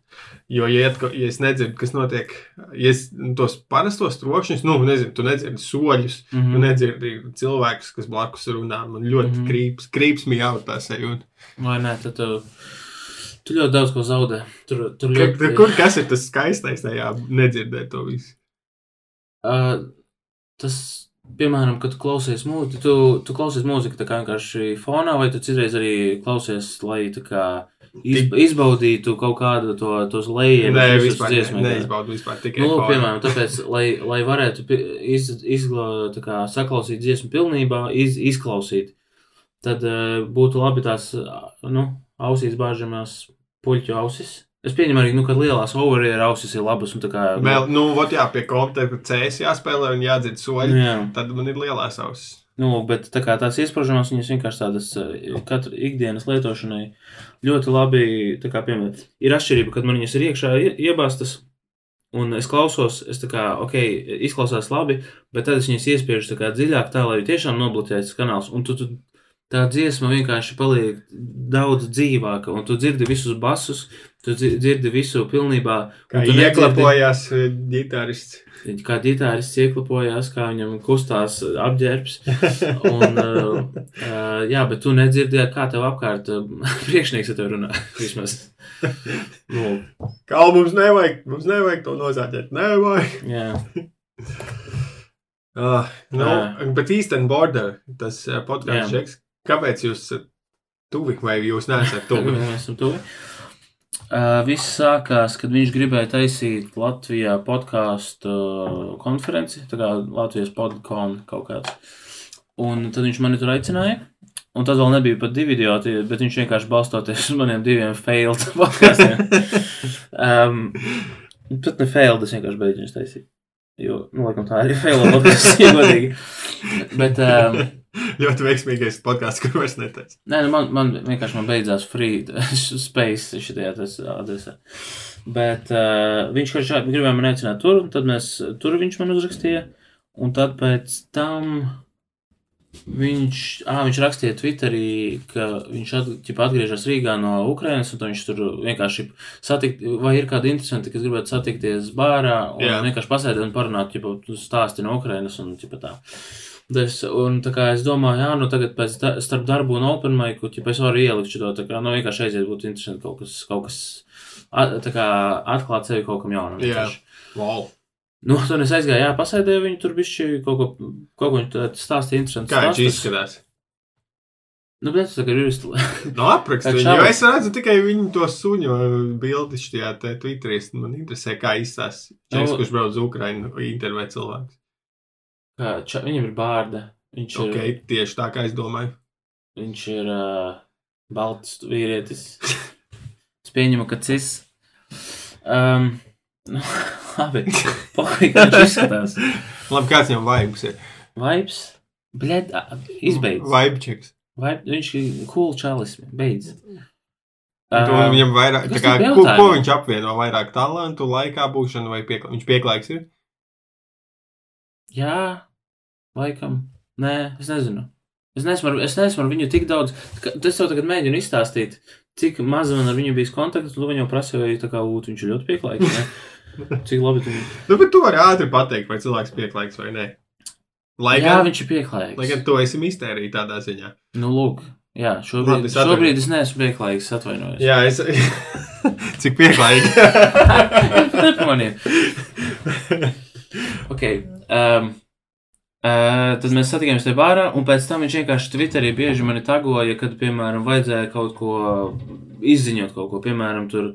Jo, ja, iet, ja es nedzirdu, kas notiek, ja es nu, tos parastos trokšņus, nu, nezinu, tu nedzirdi soļus, Mhm. Tu nedzirdi cilvēkus, kas blakus runā. Man ļoti mm. -hmm. krīps, krīps mi jau tā sajūta. Vai nē, tad tu, tu ļoti daudz ko zaudē. Tur, tur Ka- ļoti, Kur kas ir tas skaistais tajā nedzirdēt to visu? Uh, tas, piemēram, kad klausies mūziku, tu, tu klausies mūziku tā kā vienkārši fonā, vai tu citreiz arī klausies, lai tā kā iz, izbaudītu kaut kādu to, tos lejiem. Nē, vispār neizbaudu vispār tikai Nu, fonu. piemēram, tāpēc, lai, lai varētu iz, izgla, kā, saklausīt dziesmu pilnībā, iz, izklausīt, tad uh, būtu labi tās nu, ausīs bāžamās puļķu ausis. Es pieņemu arī, nu, ka lielās overieru ausis ir labas. Un, kā, Vēl, nu, vot jā, pie komputera, kad CS jāspēlē un jādzird soļi, jā. tad man ir lielās ausis. Nu, bet tā kā tās iesprāžamās, viņas vienkārši tādas eh, katru ikdienas lietošanai ļoti labi, tā kā, piemēram, ir atšķirība, kad man viņas ir iekšā ie- iebāztas, un es klausos, es tā kā, ok, izklausās labi, bet tad es viņas iespiežu tā kā dziļāk tā, lai tiešām nobloķēts kanāls, un tu, tu tā dziesma vienkārši paliek daudz dzīvāka, un tu dzirdi visus basus, tu dzi- dzirdi visu pilnībā, Kā nedzirdi- ieklapojās eh, ģitārists. Kā ģitārists ieklapojās, kā viņam kustās apģērbs. Un, uh, uh, jā, bet tu nedzirdēji, kā tev apkārt priekšnieks ar tevi runā. Vismaz. Nu, Kā mums nevajag, mums nevajag to nozāģēt. Nevajag. jā, Uh, nu, Jā. bet Eastern Border, tas podkāsts kāpēc jūs esat tuvi vai jūs neesat tuvi? mēs esam tuvi. Uh, viss sākās, kad viņš gribēja taisīt Latvijā podkāstu konferenci, tā kā Latvijas podkāstu kaut kāds. Un tad viņš mani tur aicināja. Un tad vēl nebija pat divi idioti, bet viņš vienkārši balstoties uz maniem diviem failed podkāstiem. um, pat ne failed, es vienkārši beidzu viņus taisīt. Jo, nu, laikam tā arī failed podkāsts, godīgi. Bet, um, ļoti veiksmīgais podkāsts, kur vairs neteicu. Nē, nu man, man vienkārši man beidzās free space šajā adresē. Bet uh, viņš vienkārši gribēja man aicināt tur, un tad mēs tur viņš man uzrakstīja. Un tad pēc tam viņš, ah, viņš rakstīja Twitterī, ka viņš at, ķipa, atgriežas Rīgā no Ukrainas, un viņš tur vienkārši satikt, vai ir kādi interesanti, kas gribētu satikties bārā, un Jā. vienkārši pasēdēt un parunāt, ķipa, stāsti no Ukrainas, un ķipa tā. Es, un tā kā es domāju, jā, nu tagad pēc da, starp darbu un open micu, ja es varu ielikt šo, tā kā, nu vienkārši aiziet, būtu interesanti kaut kas, kaut kas, at, tā kā atklāt sevi kaut kam jaunam. Jā. vienkārši. Wow. Nu, tad es aizgāju, jā, pasēdēju viņu tur bišķi kaut ko, kaut ko viņš tā stāstīja interesanti. Kā viņš izskatās? Nu, bet tas ir visu. No apraksta šaubas. jo es redzu tikai viņu to suņu bildi šajā te Twitterī. Man interesē, kā izsās. Čeks, Nu- kurš brauc uz Ukrainu, intervēt cilvēks. Ča, viņam ir bārda. Viņš ir, Ok, tieši tā, kā es domāju. viņš ir uh, balts vīrietis. es pieņemu, ka cis. Um, nu, labi. Pohoj, kā viņš izskatās. Labi, kāds viņam vibes ir? Vibes. Bļed, izbeidz. Vibečeks. Vibe, viņš ir cool čalis. Beidz. Um, viņam vairāk, tā kā, ko, ko viņš apvieno? Vairāk talantu, laikā būšanu vai piekla... viņš pieklājīgs ir? Jā, laikam. Nē, es nezinu. Es nesmu, ar, es nesmu ar viņu tik daudz. Es tev tagad mēģinu izstāstīt, cik maz man ar viņu bijis kontakts. Tu viņu prasīji, tā kā ūt, viņš ir ļoti pieklājīgs. Cik labi tu viņu. Nu, bet tu vari ātri pateikt, vai cilvēks pieklājīgs vai nē. Lai Jā, gan, viņš ir pieklājīgs. lai gan tu esi mistērija tādā ziņā. Nu, lūk, jā, šobrīd, Labi, es atvainojos. šobrīd es neesmu pieklājīgs. Atvainojos. Jā, es. Cik pieklājīgi. Nepamanīju. ok. Um, Uh, tad mēs satikāmies tajā bārā, un pēc tam viņš vienkārši Twitterī bieži mani tagoja, kad, piemēram, vajadzēja kaut ko izziņot, kaut ko, piemēram, tur,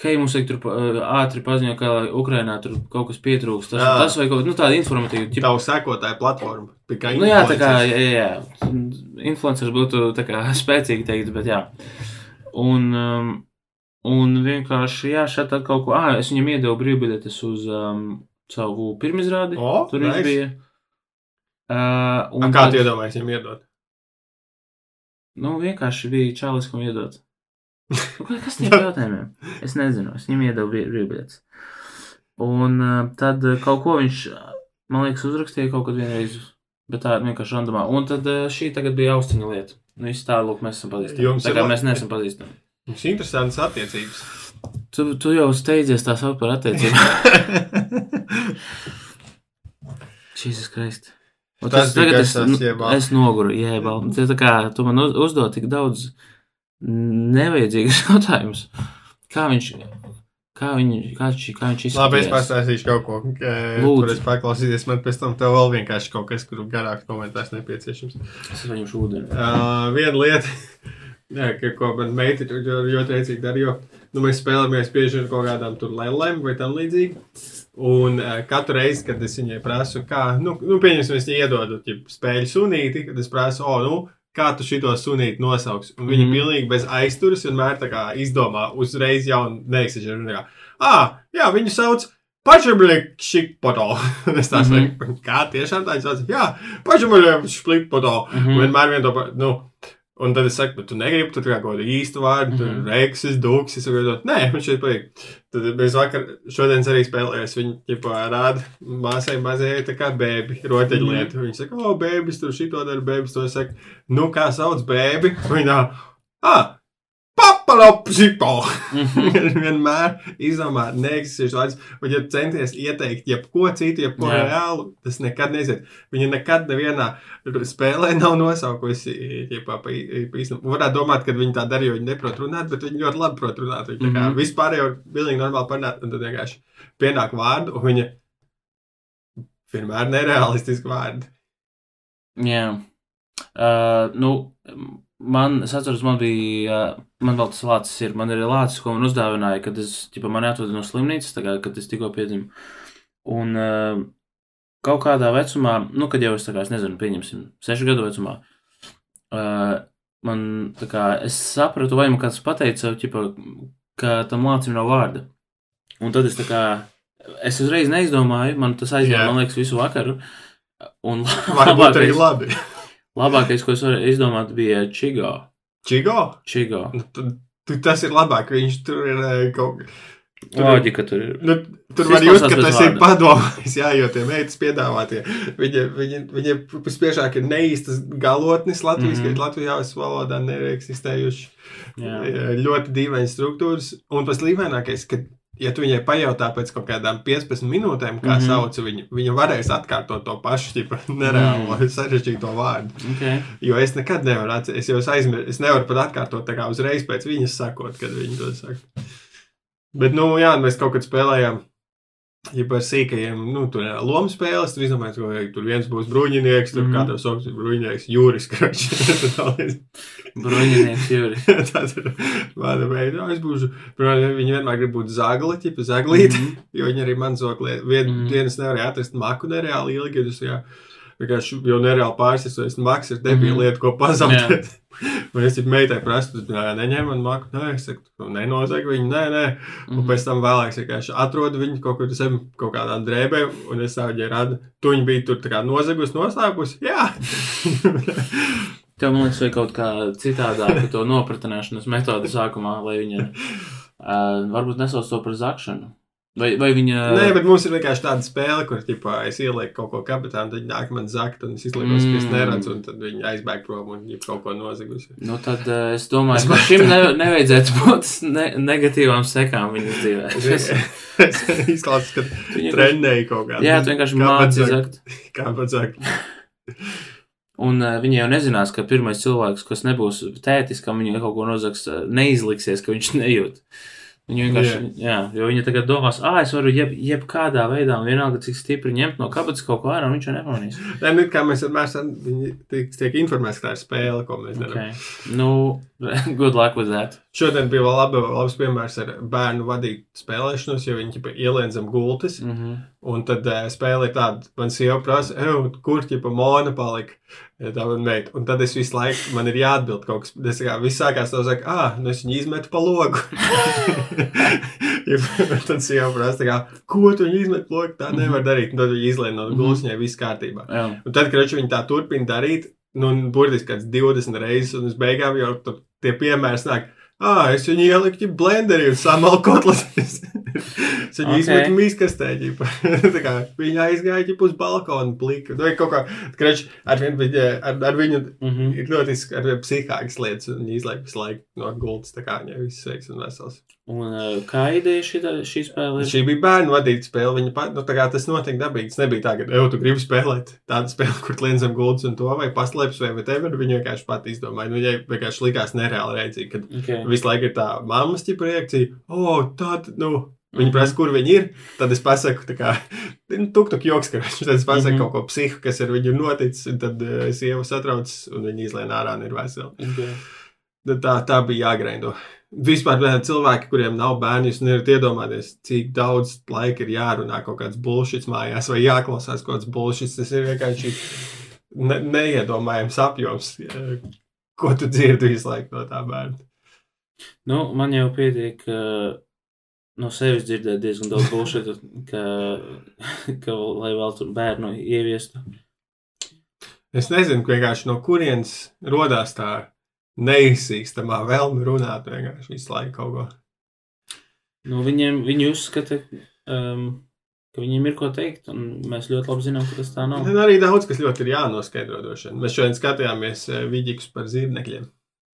hei, mums vajag tur uh, ātri paziņot, ka Ukrainā tur kaut kas pietrūkst. Tas, Jā. tas vai kaut kas, nu, tāda informatīva. ķip- Tavu sekotāju platformu. Tikai Nu, jā, tā kā, jā, jā. Influencers būtu tā kā spēcīgi teikt, bet jā. Un, um, un vienkārši, jā, šeit tad kaut ko, ah, es viņam iedevu brīvbiļetes uz um, savu pirmizrādi. O, Tur viņš nice. bija. Uh, kā tu iedomājies viņam iedot? Nu, vienkārši bija čalis, kam iedot. Nu, ka- Kas tie par jautājumiem? Es nezinu, es viņam iedevu brīv- brīvbiļetes. Un uh, tad uh, kaut ko viņš, uh, man liekas, uzrakstīja kaut kad vienreiz, bet tā vienkārši randomā. Un tad uh, šī tagad bija austiņa lieta. Nu, viss tā, lūk, mēs esam pazīstami. Jums Tā kā mēs neesam pazīstami. Mums ir interesantas attiecības. Tu, tu jau steidzies tā saukt par attiecībām. Šis ir Un Tas tas tagad es, tas, nu, es noguru, jēbal. Tā tā kā tu man uz- uzdod tik daudz nevajadzīgas jautājumus. Kā viņš, kā viņš, kā viņš, kā viņš izskatās? Labi, es pastāstīšu kaut ko, ka Lūdzu. tur es paklausīties. Man pēc tam tev vēl vienkārši kaut kas, kur garāk komentārs nepieciešams. Es viņam šūdenu. Uh, viena lieta, jā, ka, ko man meita ļoti, rēcīgi dara, jo nu, mēs spēlējamies bieži ar kaut kādām tur lēlēm vai tam līdzīgi. Un uh, katru reizi, kad es viņai prasu, kā, nu, nu pieņemsim, es viņai iedodu ķip, spēļu sunīti, kad es prasu, o, nu, kā tu šito sunīti nosauks. Un Mhm. mm. pilnīgi bez aizturas vienmēr tā kā izdomā uzreiz jau neizsažģīt. Ah, jā, viņu sauc Pašabrīkšķikpoto. es tā Mhm. saku, kā tiešām tā sauc. Jā, Pašabrīkšķikpoto. Mhm. Mm. Vienmēr vien to, nu, un tad es saku, bet tu negribi tur kaut kādu īstu vārdu, tur Mhm. reksis, dūks, es saku, nē, man šeit patīk. Tad mēs vakar, šodien arī spēlējāmies, viņa ķipā rāda māsai mazajai tā kā bēbi, rotaļlietu. Mhm. Viņa saka, o, bēbis, tur šito dara, bēbis to saka, nu, kā sauc bēbi? Viņa, ah, papalopsipo! Mhm. vienmēr izdomā neeksistējušas vārdas, un, ja centies ieteikt jebko citu, jebko Jā. reālu, tas nekad neiziet. Viņa nekad nevienā spēlē nav nosaukusi, ja pa īstenībā. Varētu domāt, ka viņa tā dara, jo viņa neprot runāt, bet viņa ļoti labi prot runāt. Viņa mm. -hmm. vispār jau pilnīgi normāli parunāt, un tad vienkārši pienāk vārdu, un viņa vienmēr nerealistiski vārdi. Jā. Uh, nu, man, es atceros, man bija, man vēl tas lācis ir, man ir lācis, ko man uzdāvināja, kad es, ķipa, mani atveda no slimnīcas, tā kā, kad es tikko piedzimu. Un uh, kaut kādā vecumā, nu, kad jau es, tā kā, es nezinu, pieņemsim, sešu gadu vecumā, uh, man, tā kā, es sapratu, vai man kāds pateica, ķipa, ka tam lācim nav vārda. Un tad es tā kā, es uzreiz neizdomāju, man tas aizņēma, Jā. man liekas, visu vakaru. Un Varbūt arī labi. Labākais, ko es varēju izdomāt, bija Čigo. Čigo? Čigo. Nu, tu, tu, tas ir labāk, viņš tur ir eh, kaut kā. Tur, Loģika tur ir. nu, tur var just, ka tas ir padomājis, jā, jo tie meitas piedāvātie. Viņi, viņi, viņi vispiežāk ir neīstas galotnes Latvijas, mm. -hmm. Latvijas valodā neeksistējuši. Jā. Ļoti dīvainas struktūras. Un tas līmenākais, ka, ja tu viņai pajautā pēc kaut kādām 15 minūtēm, kā mm. -hmm. sauc viņu, viņa varēs atkārtot to pašu, ķipa, nereālo, mm. sarežģīto vārdu. Okay. Jo es nekad nevaru atcerēties, es jau aizmirsu, es nevaru pat atkārtot tā kā uzreiz pēc viņas sakot, kad viņi to saka. Bet, nu, jā, mēs kaut kad spēlējām. Ja par sīkajiem, nu, tur ir lomu spēles, tur izdomājot, ka vajag, tur viens būs bruņinieks, tur mm. -hmm. katrs sauc bruņinieks, jūris, kroči. Bruņinieks Juris. Tas ir mana veida. Es būšu, protams, viņi vienmēr grib būt zagli, tipa zaglīti, Mhm. jo viņi arī man zoglē. Vien Mhm. dienas nevarēja atrast maku nereāli ilgi, jo tas, jā, vienkārši jau nereāli pārsēsties, maks ir debīla Mhm. lieta, ko pazaudēt. Un es meitai prasu, tad neņem man maku, nē, es saku, "Tu nenozag viņu, nē, nē. Un Mhm. pēc tam vēlāk es vienkārši atrodu viņu kaut kur zem kaut kādām drēbēm, un es savu ģēru radu. Tu viņu bija tur tā kā nozagus, noslēpus. Jā! Tev, man liekas, vajag kaut kā citādāk to nopratināšanas metodi sākumā, lai viņa uh, varbūt nesauc to par zakšanu. Vai, vai viņa. Nē, bet mums ir vienkārši tāda spēle, kur ķipā, es ielieku kaut ko kapitānu, tad viņi nāk man zakt, un es izliekos, ka es Mm. neredzu, un tad viņi aizbēg prom un viņi kaut ko nozagusi. Nu, tad uh, es domāju, ka šim ne, nevajadzētu būt ne, negatīvām sekām viņas dzīvē. Es izklausās, ka Viņa- trenēju kaut kādā. Jā, tu vienkārši Kā māci zakt. Kā pats zakt. Un uh, viņi jau nezinās, ka pirmais cilvēks, kas nebūs tētis, kam viņa kaut ko nozags, uh, neizliksies, ka viņš nejūt. Viņi vienkārši, jā, jā jo viņi tagad domās, ah, es varu jeb, jebkādā veidā, vienalga, cik stipri ņemt no kabatas kaut ko ārā, un viņš jau nepamanīs. Nē, nu, kā mēs vienmēr esam, viņi tiek, tiek informēti, ka tā ir spēle, ko mēs darām. Okay. Nu, good luck with that. Šodien bija vēl laba, labs piemērs ar bērnu vadītu spēlēšanos, jo viņi ķipa, ielien zem gultas. Mm -hmm. Un tad uh, spēle ir tāda, man sieva prasa, "Ew, kur ķipa mona palika. Tā man meita. Un tad es visu laiku, man ir jāatbild kaut kas. Es kā viss sākās, tā saka, ah, nu es viņu izmetu pa logu. tad sieva prasa, kā, ko tu viņu izmet pa logu, tā nevar darīt. Un tad viņi izlien no gultas, viņai viss kārtībā. Jā. Un tad, kad viņi tā turpina darīt, nu, burtiski kāds 20 reizes, un uz beigām jau tur tie piemēri nāk. Ah, es viņu ieliku blenderī un samalku kotletes. es viņu Ok. okay. izmetu mīskastē. viņa aizgāja ģipa, uz balkonu, plika. Nu, kaut kā, kreč, ar, vien, viņa, ar, ar viņu Mm -hmm. ir ļoti psihākas lietas, un viņa izlaik visu laiku no gultas. Tā kā viņai viss sveiks un vesels. Un uh, kā ideja šī, šī spēle ir? Šī bija bērnu vadīta spēle. Viņa pat, nu, tā kā tas notika dabīgi. Tas nebija tā, ka, ej, tu gribi spēlēt tādu spēli, kur kliedz zem gultas un to, vai paslēpes, vai whatever. Viņa vienkārši pat izdomāja. Nu, viņai vienkārši likās nereāli redzīgi, kad Okay. visu laiku ir tā mammas ķipa reakcija. O, oh, tāda, nu. Viņa Mhm. prasa, kur viņi ir. Tad es pasaku, kā, nu, tuk, tuk, joks, ka viņš tad pasaku Mhm. kaut ko psihu, kas ar viņu noticis, un tad uh, es ievu satrauc, un viņi izlien ārā un ir veseli. Okay. Tad Tā, tā bija jāgraindo. Vispār cilvēki, kuriem nav bērni, jūs nevarat iedomāties, cik daudz laika ir jārunā kaut kāds bullshits mājās, vai jāklausās kaut kāds bullshits. Tas ir vienkārši ne, neiedomājams apjoms, ko tu dzirdi visu laiku no tā bērna. Nu, man jau pietiek no sevis dzirdēt diezgan daudz bullshit, ka, ka lai vēl tur bērnu ieviestu. Es nezinu, vienkārši no kurienes radās tā neizsīkstamā vēlme runāt vienkārši visu laiku kaut ko. Nu, viņiem, viņi uzskata, um, ka viņiem ir ko teikt, un mēs ļoti labi zinām, ka tas tā nav. Un arī daudz, kas ļoti ir jānoskaidro. vien. Mēs šodien skatījāmies eh, vidīgus par zīmekļiem.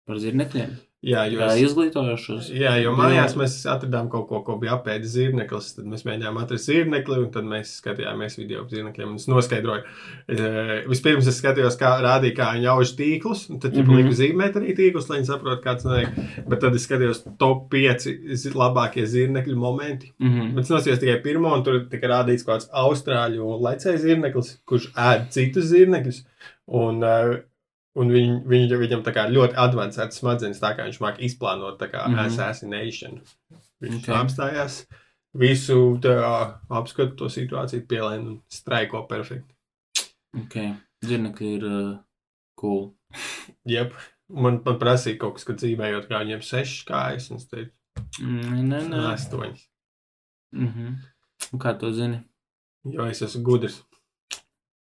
Par zirnekļiem. Jā, jo es- izglītojošos. Jā, jo mājās mēs atradām kaut ko, ko bija apēdis zirneklis. Tad mēs mēģinājām atrast zirnekli, un tad mēs skatījāmies video par zirnekļiem. un Es noskaidroju, e, vispirms es skatījos, kā rādīja, kā viņi auž tīklus, un tad mm Mhm. -hmm. liku zīmēt arī tīklus, lai viņi saprotu, kāds notiek. Bet tad es skatījos top 5 zi- labākie zirnekļu momenti. Mm -hmm. Bet es nosījos tikai pirmo, un tur tika rādīts kaut kāds austrāļu lecēju zirneklis, kurš ēd citus zirnekļus. Un, uh, un viņ, viņ, viņam tā kā ļoti avansēts smadzenes, tā kā viņš māca izplānot tā kā mm. -hmm. assassination. Viņš Okay. apstājās, visu tā, apskatu to situāciju, pielēna un straiko perfekti. Ok. Zirnekļi ir uh, cool. Jep. Man, man prasīja kaut kas, kad dzīvējot, kā viņiem sešas kājas, un es teicu, Mm, nē, nē. astoņas. Mm -hmm. Un kā to zini? Jo es esmu gudrs.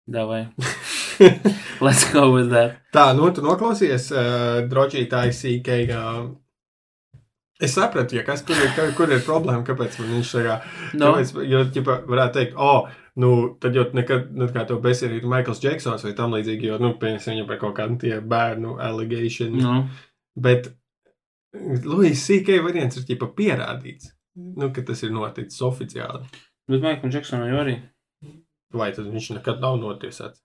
Davai. Let's go with that. Tā, nu, tu noklausies uh, drošītāju sīkai. Uh, es sapratu, ja kas tur ir, ka- kur ir problēma, kāpēc man viņš kā. No. Kāpēc, jo, ķipa, varētu teikt, oh, nu, tad jau nekad, nu, kā to besierītu Maikls Džeksons vai tam līdzīgi, jo, nu, pieņemsim viņam par kaut kādu tie bērnu allegation. No. Bet Luis C.K. variants ir ķipa pierādīts, nu, ka tas ir noticis oficiāli. Bet Maikam Džeksonam jau arī. Vai tad viņš nekad nav notiesāts?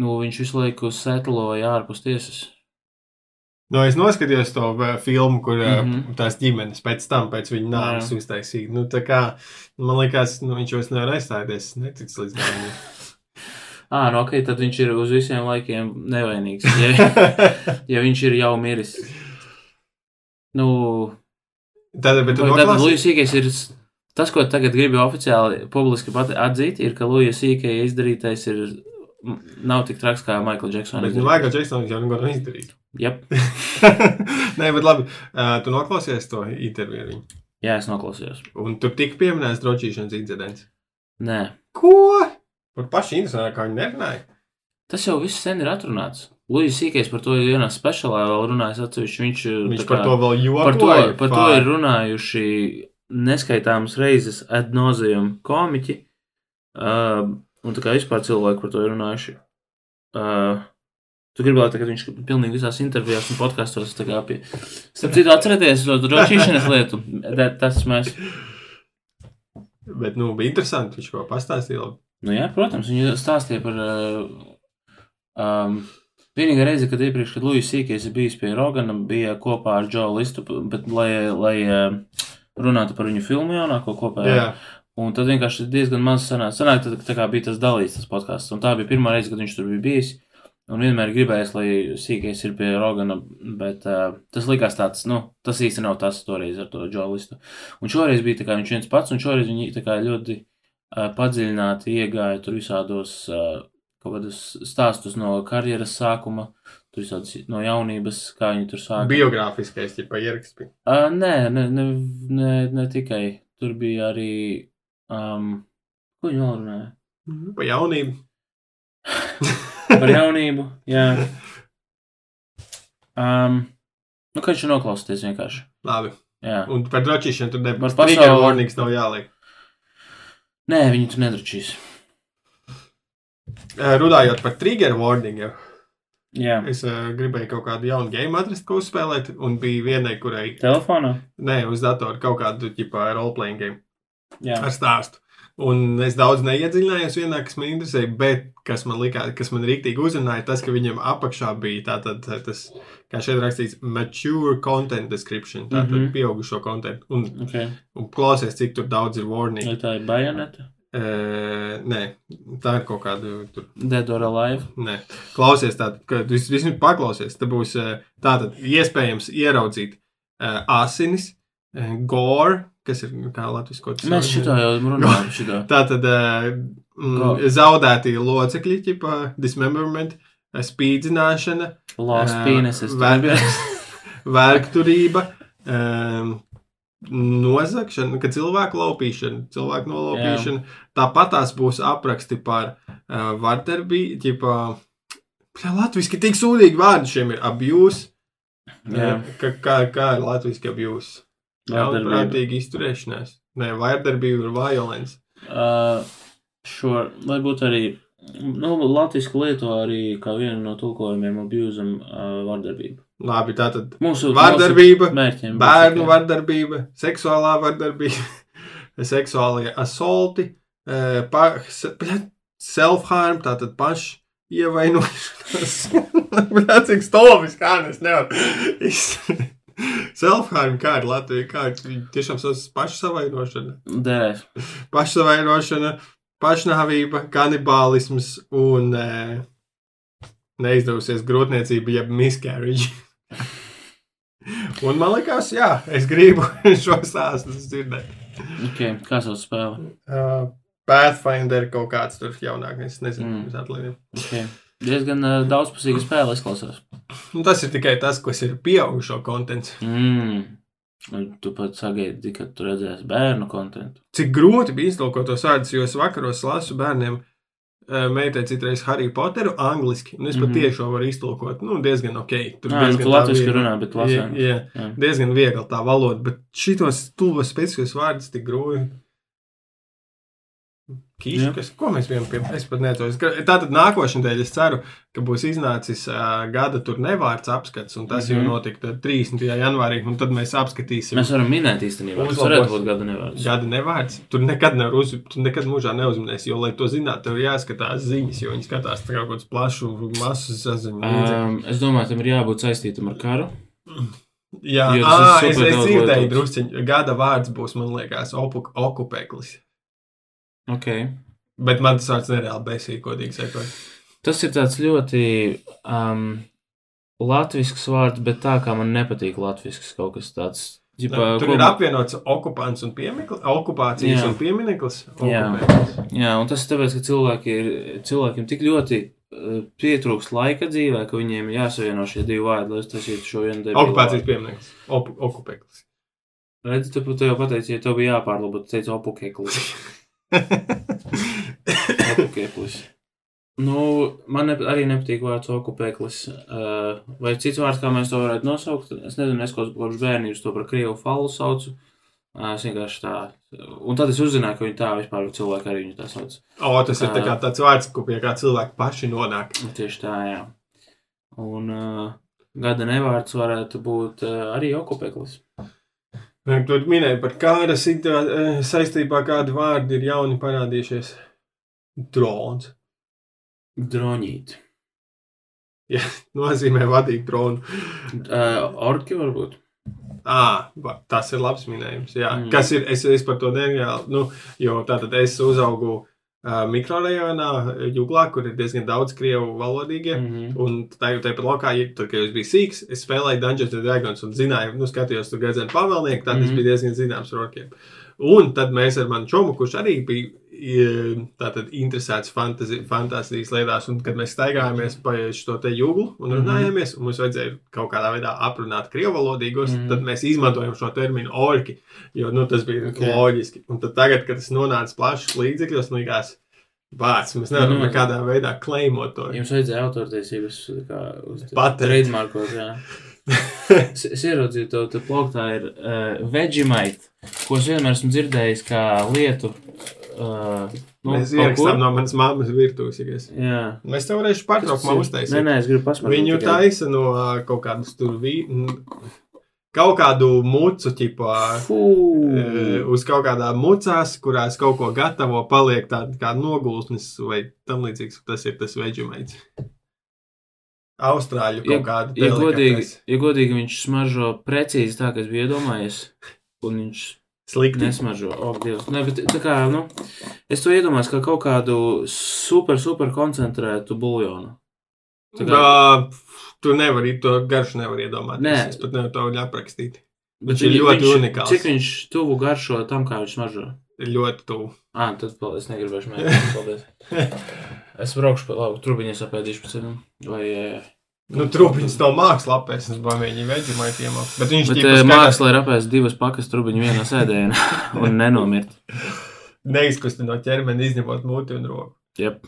Nu, viņš visu laiku setloja ārpus tiesas. Nu, es noskatījos to filmu, kur uh, Mhm. tās ģimenes pēc tam, pēc viņa nāves uztaisīja. Nu, tā kā, man liekas, nu, viņš vairs nevar aizstāties, netiks līdz galam. Ah, nu, ok, tad viņš ir uz visiem laikiem nevainīgs. Ja, ja viņš ir jau miris. Nu, Tad, bet vai tad? Lujas Sīkais ir. Tas, ko tagad gribu oficiāli publiski atzīt, ir, ka Lujas Sīkai izdarītais ir. Nav tik traks kā Maikla Džeksona. Bet, Maikls Džeksons jau neko nav izdarījis. Jep. Nē, bet labi, uh, tu noklausies to interviju ar viņu. Jā, es noklausījos. Un tur tika pieminēts drošības incidents. Nē, Ko? Par pašu interesantu, kā viņi nerunāja. tas jau viss sen ir atrunāts. Lujas Sīkais par to ir vienā speciālā vēl runājis atsevišķi. Viņš, Viņš tā par kā- to vēl jokoja. Par to, par to ir runājuši neskaitāmas reizes ad nauseam komiķi. Uh, un tā kā vispār cilvēki par to ir runājuši. Uh, tu gribētu, ka viņš pilnīgi visās intervijās un podkastos tā kā pie. Starp citu, atcerieties to drošības lietu. Tas mēs. Bet, nu, bija interesanti, viņš ko pastāstīja. labi. Nu jā, protams, viņi stāstīja par. Uh, um, Vienīgā reize, kad iepriekš, kad Lūsis Sīkais ir bijis pie Rogana, bija kopā ar Džo Listu, bet lai, lai uh, runātu par viņu filmu jaunāko kopā. Jā, Un tad vienkārši diezgan maz sanāca. Sanāk, tad, tā kā bija tas dalīts, tas podkāsts. Un tā bija pirmā reize, kad viņš tur bija bijis. Un vienmēr gribējis, lai sīkais ir pie Rogana, bet uh, tas likās tāds, nu, tas īsti nav tas toreiz ar to džolistu. Un šoreiz bija tā kā viņš viens pats, un šoreiz viņi tā kā ļoti uh, padziļināti iegāja tur visādos uh, kaut kādus stāstus no karjeras sākuma, tur visādas no jaunības, kā viņi tur sāka. biogrāfiskais, ja ieraksts bija. Uh, nē, ne, ne, ne, ne tikai. Tur bija arī. Um, ko viņi vēl runāja? Pa jaunību. Par jaunību. Jā. Um, nu, kā viņš noklausīties vienkārši. Labi. Jā. Un par drošību tur nebūs. Par Trigger pasauli- warnings nav jāliek. Nē, viņi tur nedračīs. Eh, Runājot par trigger warningiem, Jā. es uh, gribēju kaut kādu jaunu game atrast, ko uzspēlēt, un bija vienai, kurai, Telefonā? nē, uz datora kaut kādu ģipā roleplaying game Jā. ar stāstu. Un es daudz neiedziļinājos vienā, kas man interesēja, bet kas man likās, kas man rīktīgi uzrunāja, tas, ka viņam apakšā bija tātad tas, kā šeit rakstīts, mature content description, tātad mm. -hmm. pieaugušo content. Un, Okay. un klausies, cik tur daudz ir warning. Vai tā ir bajoneta? Uh, nē, tā ir kaut kāda. Tur, Dead or Alive? nē, klausies, tātad, ka vis- vismaz paklausies. Te būs tātad iespējams ieraudzīt uh, asinis, uh, gore, kas ir nu, kā latviešu kaut Mēs šito jau runājam. Šito. Tātad uh, mm, Ko? zaudētie locekļi, tipā dismemberment, uh, spīdzināšana, tur bija. vērkturība. Um, Nozagšana, kad cilvēku laupīšana, cilvēku nolaupīšana. Tāpat tās būs apraksti par uh, vardarbību. Jā, latviešu tik sūdīgi vārdi šiem ir abuse. Jā. Kā, kā, kā ir latviešu abuse? Ļaunprātīgi izturēšanās. Nē, vardarbība ir violence. Uh, šo, lai būtu arī, nu, latviešu lieto arī kā vienu no tulkojumiem abūzam uh, vardarbību. Labi, tā tad Mūsu Vardarbība, mūsu mērķiem. būs bērnu tikai- vardarbība, seksuālā vardarbība, seksuālie asolti, eh, pa- se- self-harm, tātad pašu ievainošanās. Cik stulbis, kā es nevaru. Self-harm, kā ir Latvija, kā ir tiešām pašsavainošana, Derēs. pašsavainošana, pašnāvība, kanibālisms un e, neizdevusies grūtniecība, jeb miscarriage. Un man liekas, jā, es gribu šo stāstu dzirdēt. Okay. Kā sauc spēle? Uh, Pathfinder kaut kāds tur jaunākais, nezinu, mm. atliek. Okay. Diezgan uh, daudzpusīga spēle izklausās. Nu, tas ir tikai tas, kas ir pieaugušo kontents. Mm. Tu pat sagaidi, ka tu redzēsi bērnu kontentu. Cik grūti bija iztulkot tos vārdus, jo es vakaros lasu bērniem meitai citreiz Harry Potteru angliski, un es pat Mhm. tiešo varu iztulkot, nu, diezgan ok. Tur Jā, nu, viegli- runā, bet lasēni. Jā, jā, Jā. diezgan viegli tā valoda, bet šitos tuvos specifiskus vārdus tik grūti. Kīši, Jā. kas, ko mēs vienam pie, es pat neatceros. Tātad nākošais nedēļa es ceru, ka būs iznācis uh, gada tur nevārds apskats, un tas mm -hmm. Mhm. jau notika tad 30. janvārī, un tad mēs apskatīsim. Mēs varam minēt īstenībā. Uzlabos. varētu būt gada nevārds. Gada nevārds. Tur nekad nevar uz, tur nekad mūžā neuzminēs, jo, lai to zinātu, tev ir jāskatās ziņas, jo viņi skatās kaut kāds plašu masu saziņu. Um, es domāju, tam ir jābūt saistītam ar karu. Jā, ā, es, es dzirdēju, drusciņi. Gada vārds būs, man liekas, opu- okupeklis. Okay. Bet man tas vārds nereāli besīja, godīgi sakot. Tas ir tāds ļoti um, latvisks vārds, bet tā kā man nepatīk latvisks kaut kas tāds. Ģipa, Tur ko- ir apvienots okupants un piemeklis, okupācijas Jā. un piemineklis. Jā. Jā, un tas ir tāpēc, ka cilvēki ir, cilvēkiem tik ļoti uh, pietrūkst laika dzīvē, ka viņiem jāsavieno šie divi vārdi, lai uztaisītu šo vienu debilu Okupācijas piemineklis. Op, okupeklis. Redzi, tu, tu jau pateici, ja tev bija jāpārlabo, tu teici opukeklis. Opukeklis. Nu, man ne, arī nepatīk vārds okupēklis. Uh, vai cits vārds, kā mēs to varētu nosaukt? Es nezinu, es kopš bērnības to par krievu falu saucu. Uh, es vienkārši tā. Un tad es uzzināju, ka viņi tā vispār cilvēki arī viņu tā sauc. o, tas ir tā kā tāds vārds, ko pie kā cilvēki paši nonāk. Tieši tā, jā. Un uh, gada nevārds varētu būt uh, arī okupēklis. Tur minēja par kāda situā- eh, saistībā, kādi vārdi ir jauni parādījušies. Drons. Droņīt. Nozīmē vadīt dronu. Uh, orki varbūt. À, tas ir labs minējums. Jā. Mm. Kas ir? Es, es par to nereāli. Nu, jo tātad es uzaugu mikrorajonā, Juglā, kur ir diezgan daudz krievu valodīgie. Mm. Mm -hmm. Un tā jau tāpat lokā, tad, kad es biju sīgs, es spēlēju Dungeons and Dragons un zināju, nu, skatījos tur gadzenu pavēlnieku, tad mm Mhm. -hmm. es biju diezgan zināms ar orkiem. Un tad mēs ar manu čomu, kurš arī bija tātad interesēts fantazi, fantāzijas lietās, un kad mēs staigājāmies pa šo te jūglu un runājāmies, un mums vajadzēja kaut kādā veidā aprunāt krievalodīgos, mm Mhm. -hmm. tad mēs izmantojam šo terminu orki, jo, nu, tas bija Ok. okay. loģiski. Un tad tagad, kad tas nonāca plašs līdzekļos, likās, Bāc, mēs nevaram Nu, nekādā veidā klaimot to. Jums vajadzēja autortiesības uz trademarkot, jā. Es, es ieraudzīju to, ka plauktā ir uh, Vegemite, ko es vienmēr esmu dzirdējis kā lietu. Uh, Nu, mēs ierakstām no manas mammas virtuves. Ja mēs tev varēsim pārtraukumā Nē, uztaisīt. nē, es gribu pasmaržot. Viņu tikai. taisa no ā, kaut kādas tur vi... n- kaut kādu mucu, Fū. e, uz kaut kādām mucās, kurās kaut ko gatavo, paliek tāda kā nogulsnis vai tam līdzīgs. Tas ir tas veģemēts. Austrāļu Ja, kaut kāda ja, godīgi, ja godīgi viņš smaržo precīzi tā, kā es biju iedomājies, un viņš Slikti. nesmaržo. O, Dievs. Nē, bet tā kā, nu, es to iedomājos kā kaut kādu super, super koncentrētu buljonu. Tā kā, Kā... Tu nevari to garšu nevar iedomāties. Nē. Es pat nevaru to aprakstīt. bet viņš ir ļoti viņš- unikāls. Cik viņš tuvu garšo tam, kā viņš smaržo? Ir ļoti tuvu. Ā, tad paldies, negribēšu mēģināt. Paldies. Es braukšu pa labu, trubiņas apēdīšu pēc tam. Vai, eh, Nu, trupiņas to mākslapēs, es domāju, viņi veģemēti iemāk. Bet viņš bet eh, skatās- mākslā ir apēst divas pakas trubiņu vienā sēdēnā un nenomirt. neizkusti no ķermeni, izņemot muti un roku. Yep.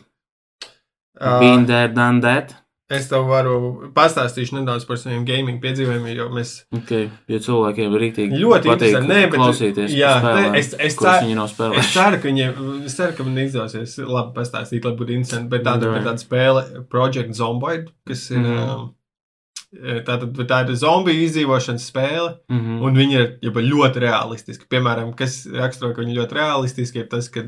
Uh, Been there, done that. Es tev varu pastāstīšu nedaudz par saviem gaming piedzīvojumiem, jo mēs Okay. Jo cilvēkiem ir rīktīgi ļoti patīk. Nē, bet klausīties. jā, spēlēm, nē, es, es, ceru, viņi nav es spēlējuši. ceru, ka viņiem, es ceru, ka man izdosies labi pastāstīt, lai būtu interesanti. Bet tāda ir tāda spēle, Project Zomboid, kas ir. Mhm. Tātad tā ir zombiju izdzīvošanas spēle, Mhm. Un viņi ir jau ļoti realistiski. Piemēram, kas raksturo, ka viņi ļoti realistiski, ir tas, ka,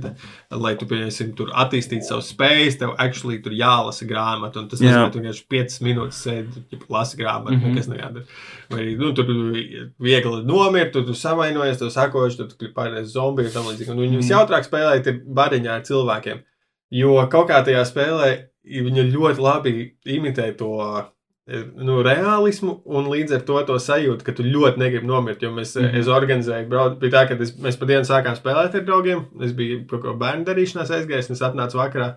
lai tu, pieņemsim, tur attīstītu savus spējas, tev actually tur jālasa grāmata. Un tas nozīmē, ka vienkārši 5 minūtes sēdi, ja lasi grāmatu, mm. -hmm. nekas nejādara. Vai, nu, tur viegli nomirt, tu, tu savainojies, tu sakoši, tu, tu pārējais zombiju un tam līdzīgi. Un viņi Mhm. visjautrāk spēlēt ir bariņā ar cilvēkiem. Jo kaut kā tajā spēlē viņi ļoti labi imitē to nu, realismu, un līdz ar to to sajūtu, ka tu ļoti negribi nomirt. Jo mēs, mm. -hmm. es organizēju, brauc, bija tā, ka es, mēs pa dienu sākām spēlēt ar draugiem. Es biju kaut ko bērnu darīšanās aizgājis, un es atnācu vakarā,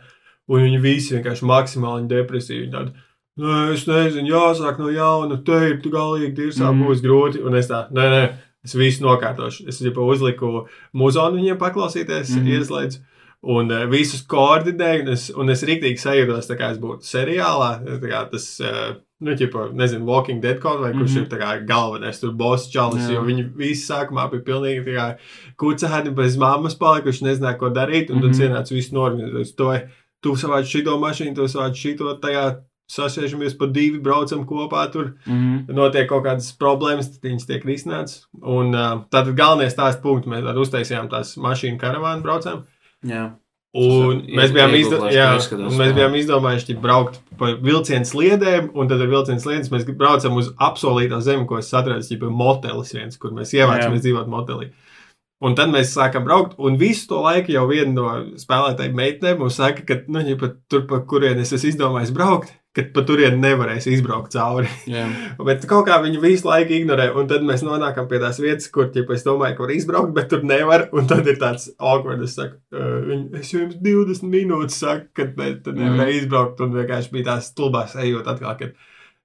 un viņi visi vienkārši maksimāli depresīvi. Tādi, Nē, es nezinu, jāsāk no jauna, te ir galīgi tirsā, mm. būs grūti. Un es tā, nē, nē, es visu nokārtošu. Es jau uzliku muzonu viņiem paklausīties, mm ieslēdzu. un uh, visus koordinēju, un es, un es rīktīgi sajūtos, tā kā es būtu seriālā, kā tas, uh, nu, ķipa, nezinu, Walking Dead kaut vai, kurš mm -hmm. ir tā kā galvenais, tur boss čalis, jo viņi visi sākumā bija pilnīgi tā kā kucēni bez mammas palikuši, nezināja, ko darīt, un mm -hmm. Mhm. tad cienāts visu norganizēt. To, tu savāc šito mašīnu, tu savāc šito, tajā sasēžamies pa divi, braucam kopā tur Mhm. notiek kaut kādas problēmas, tad viņas tiek risināts. Un uh, tātad galvenais tās punkts, mēs uztaisījām tās mašīnu karavānu braucām. Jā. Un mēs bijām, izdo jā, un mēs jā. bijām izdomājuši ķip, braukt pa vilcienu sliedēm, un tad ar vilcienu sliedes mēs braucam uz apsolīto zemi, ko es atradu, jau motelis viens, kur mēs ievācamies dzīvot motelī. Un tad mēs sākām braukt, un visu to laiku jau viena no spēlētājiem meitenēm mums saka, ka, nu, ja pat tur, pa kurien es esmu izdomājis braukt, ka pa turien nevarēs izbraukt cauri. Jā. Bet kaut kā viņi visu laiku ignorē, un tad mēs nonākam pie tās vietas, kur ķipa, es domāju, ka var izbraukt, bet tur nevar. Un tad ir tāds awkward, es saku, es jums 20 minūtes saku, kad ne, nevarēju izbraukt, un vienkārši bija tās stulbās ejot atkal, kad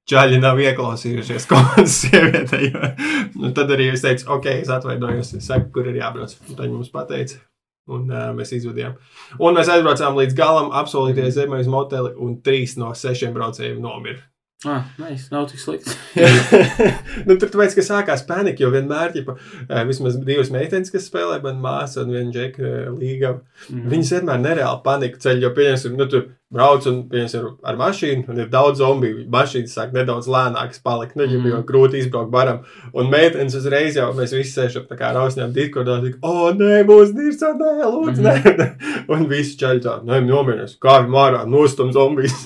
čaļi nav ieklausījušies komandas sievietei. Un tad arī es teicu, ok, es atvainojos, es saku, kur ir jābrauc. Un tad mums pateica. Un uh, mēs izvadījām. Un mēs aizbraucām līdz galam, apsolīties zemē uz moteli, un trīs no sešiem braucējiem nomira. Ah, nice. Nav tik slikti. nu, tur tāpēc, ka sākās panika, jo vienmēr, ja vismaz divas meitenes, kas spēlē, man māsa un viena džeka līga, Mhm. viņas vienmēr nereāli paniku ceļ, jo, pieņemsim, nu, tu brauc un, pieņemsim, ar mašīnu, un ir daudz zombiju, mašīnas sāk nedaudz lēnākas palikt, ja Mhm. jau grūti izbraukt baram, un meitenes uzreiz jau, mēs visi sēžam tā kā rausņām diskordā, tik, o, nē, būs dirsa, nē, lūdzu, nē, un visi čaļi tā, nē, nomieries, kā viņi mārā, nostum zombijas,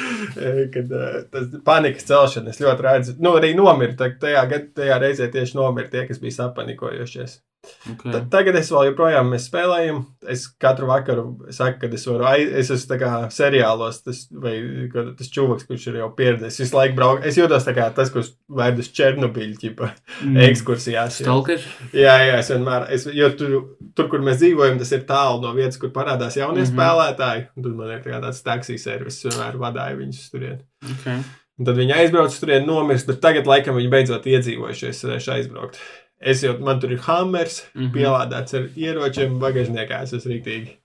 kad eh, tas panikas celšana, es ļoti redzu, nu, arī nomira, tajā, tajā reizē tieši nomira tie, kas bija sapanikojušies. Okay. Tad, tagad es vēl joprojām mēs spēlējam. Es katru vakaru saku, ka es varu aiz, es esmu kā seriālos, tas, vai tas čūvaks, kurš ir jau pieredzējis, visu laiku braukt. Es jūtos tā kā tas, kurš vēd uz Černobiļu, ķipa, Mm. ekskursijās. Jā, Stalker? jā, jā, es vienmēr, es, jo tur, tur, kur mēs dzīvojam, tas ir tālu no vietas, kur parādās jaunie mm. -hmm. spēlētāji. Un Tad man ir tā tāds taksijas servis, vienmēr vadīja viņus turien. Okay. Un tad viņi aizbrauc uz turieni, nomirst, bet tagad, laikam, viņi beidzot iedzīvojušies, varēšu aizbraukt. Es jau, man tur ir hammers, mm. -hmm. pielādēts ar ieročiem, bagāžniekā es esmu rīktīgi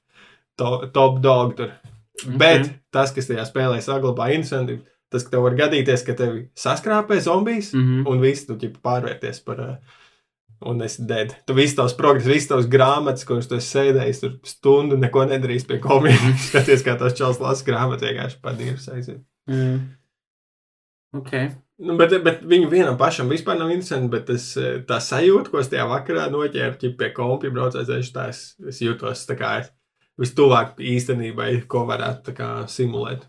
to, top dog tur. Okay. Bet tas, kas tajā spēlē saglabā interesanti, tas, ka tev var gadīties, ka tevi saskrāpē zombijas, mm. -hmm. un viss tu ķipa pārvērties par. Uh, Un es dedu. Tu visu tavs progress, visu tavs grāmatas, kuras tu esi sēdējis tur stundu, neko nedarījis pie komīdas. Skaties, kā tas čels lasa grāmatu, vienkārši padīrs aiziet. Mm. Okay. Nu, bet, bet viņu vienam pašam vispār nav interesanti, bet tas, eh, tā sajūta, ko es tajā vakarā noķēru, pie kompija braucēju, es, es, es jūtos tā kā vistuvāk īstenībai, ko varētu kā simulēt.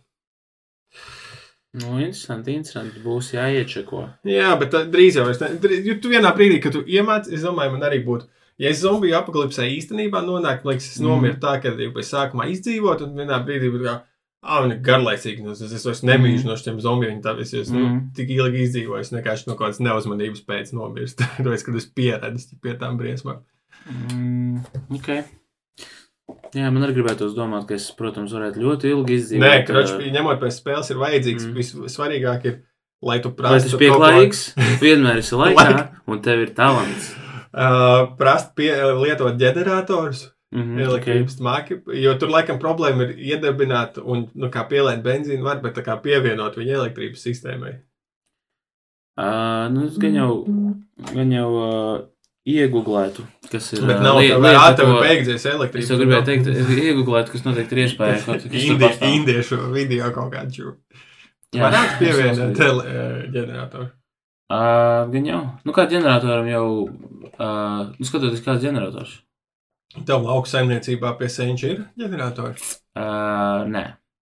Nu, interesanti, interesanti. Būs jāiečeko. Jā, bet tā, drīz jau es ne, drīz, tu vienā brīdī, kad tu iemācies, es domāju, man arī būtu. Ja es zombiju apakalipsē īstenībā nonāktu, man liekas, es Mhm. nomiru tā, ka jau pēc sākumā izdzīvot, un vienā brīdī būtu kā, ah, viņa ir garlaicīga, nu, es, vairs nemīļu no šiem zombijiem, tāpēc es nu, Mhm. tik ilgi izdzīvoju, es vienkārši no kādas neuzmanības pēc nomirst. Tāpēc, kad es pieredzu pie tām briesmām. Mm. Okay. Jā, man arī gribētos domāt, ka es, protams, varētu ļoti ilgi izdzīvot. Nē, kroč, ā, ņemot pēc spēles ir vajadzīgs, Mm. mm. vissvarīgāk ir, lai tu Lai tas kaut ko- pieklājīgs, vienmēr esi laikā, un tev ir talants. Uh, prast pie, lietot ģeneratorus, Mm mm, -hmm, elektrības okay. māki, jo tur laikam problēma ir iedarbināt un, nu, kā pielēt benzīnu var, bet tā kā pievienot viņa elektrības sistēmai. Uh, nu, es gan jau, gan jau uh, iegūlētu, kas ir. Bet nav lie- tā, kā tev ir beigdzies elektrības. Es jau gribēju teikt, iegūlēt, kas noteikti ir iespēja. Kaut, kas tur Indi, pastāv. indiešu video kaut kādu. Varētu pievienot Es tele, uh, ģeneratoru. Uh, gan jau. Nu, kā ģeneratoram jau. Uh, nu, skatoties, kāds ģenerators. Tev lauka saimniecībā pie senča ir ģeneratori. Uh, nē,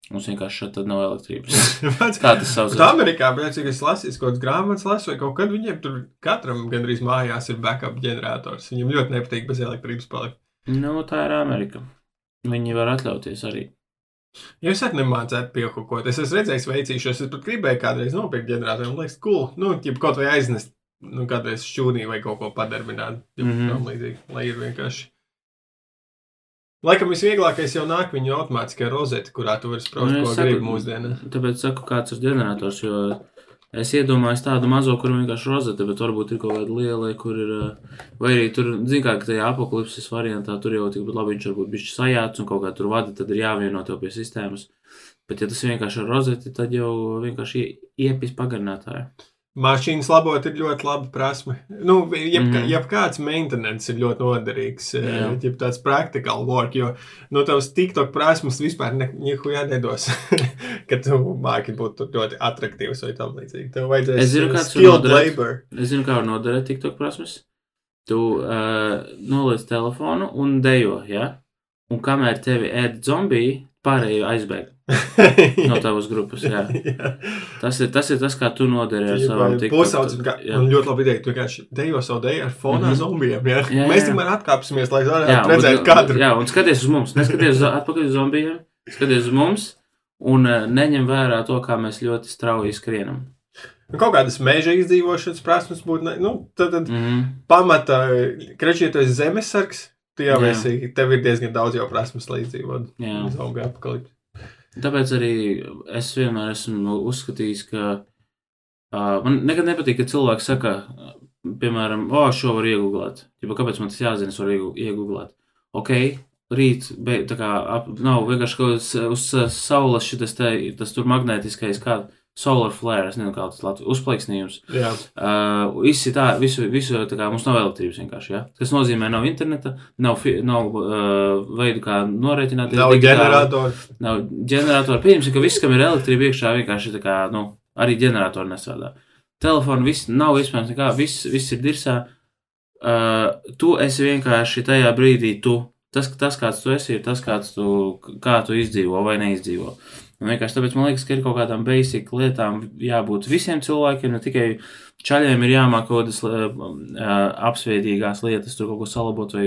mums vienkārši šeit nav elektrības. Kā tas Bet saucas? Amerikā, bet, cik es lasīju, kaut kādas grāmatas lasu, vai kaut kad viņiem tur katram gandrīz mājās ir backup ģenerators. Viņam ļoti nepatīk bez elektrības palikt. Nu, tā ir Amerika. Viņi var atļauties arī. Ja es arī nemācētu piekopot, es esmu redzējis, veicīšos, es pat gribēju kādreiz nopirkt ģeneratoru, man liekas, cool. Nu, ja kaut vai aiznest, nu, kādreiz šķūnī vai kaut ko padarbināt, ja mm. -hmm. līdzīgi, lai ir vienkārši. Laikam visvieglākais jau nāk viņa automātiskā rozete, kurā tu vari spraust, Nu, ko es gribi saku- mūsdienās. Tāpēc saku, kāds ir ģenerators, jo Es iedomājos tādu mazo, kur vienkārši rozete, bet varbūt ir kaut kāda liela, kur ir. uh, Vai arī tur, zināmā mērā, ka tajā apakalipses variantā tur jau tikpat labi viņš varbūt bijis sajāts un kaut kā tur vada, tad ir jāvieno tev pie sistēmas. Bet, ja tas vienkārši ir rozete, tad jau vienkārši ie- iepis pagarinātāju. Mašīnas labot ir ļoti laba prasme. Nu, jebkā, Mhm. jebkāds maintenance ir ļoti noderīgs. Jā. Ja tāds practical work, jo no tavas TikTok prasmes vispār neko nedos. ka tu māki būt ļoti attraktīvs vai tam līdzīgi. Tev vajadzēs Es zinu, eh, skilled labor. Es zinu, kā var noderēt TikTok prasmes. Tu uh, noliec telefonu un dejo, ja? Un kamēr tevi ēd zombiji, pārējie aizbēg no tavas grupas. Jā. Jā. Tas, ir, tas ir tas, kā tu nodari ar savam Pusaudzis TikTok. Jā. man ļoti labi ideja. Tu vienkārši dejo savu deju ar fonā Mhm. zombijiem. Jā. Jā, Mēs tikmēr atkāpsimies, lai varētu redzēt kadru. Jā, un skaties uz mums. Neskaties uz, atpakaļ uz zombijiem, skaties uz mums un uh, neņem vērā to, kā mēs ļoti strauji skrienam. Nu, Kaut kādas meža izdzīvošanas prasmes būtu. Nu, tad, tad Mm -hmm. pamata, krečieties zemesargs. Tu jau Jā. esi, tev ir diezgan daudz jau prasmes, Jā. zombiju apakalipsi. Tāpēc arī es vienmēr esmu uzskatījis, ka uh, man nekad nepatīk, ka cilvēki saka, piemēram, o, šo var iegūt. Kāpēc man tas jāzina, es varu iegūt? Ok, rīt, be, tā kā ap, nav vienkārši kaut kas uz uh, saules šitas te, tas tur magnētiskais, kā solar flare, es nezinu, kā tas Latvijas uzplaiksnījums. Jā, Uh, visi tā, visu, visu tā kā mums nav elektrības vienkārši, ja? Tas nozīmē, nav interneta, nav, fi, nav uh, veidu, kā norēķināties. nav ģeneratoru. nav ģeneratori. Pieņemsim, ka viss, kam ir elektrība iekšā, vienkārši tā kā, nu, arī ģeneratori nestrādā. Telefoni viss nav iespējams, nekā, viss, viss ir dirsā. Uh, tu esi vienkārši tajā brīdī, tu, tas, tas, kāds tu esi, ir tas, kāds tu, kā tu izdzīvo vai neizdzīvo. Un vienkārši tāpēc man liekas, ka ir kaut kādām basic lietām jābūt visiem cilvēkiem, ne tikai čaļiem ir jāmāk kaut kādas uh, apsveidīgās lietas, tur kaut ko salabot vai,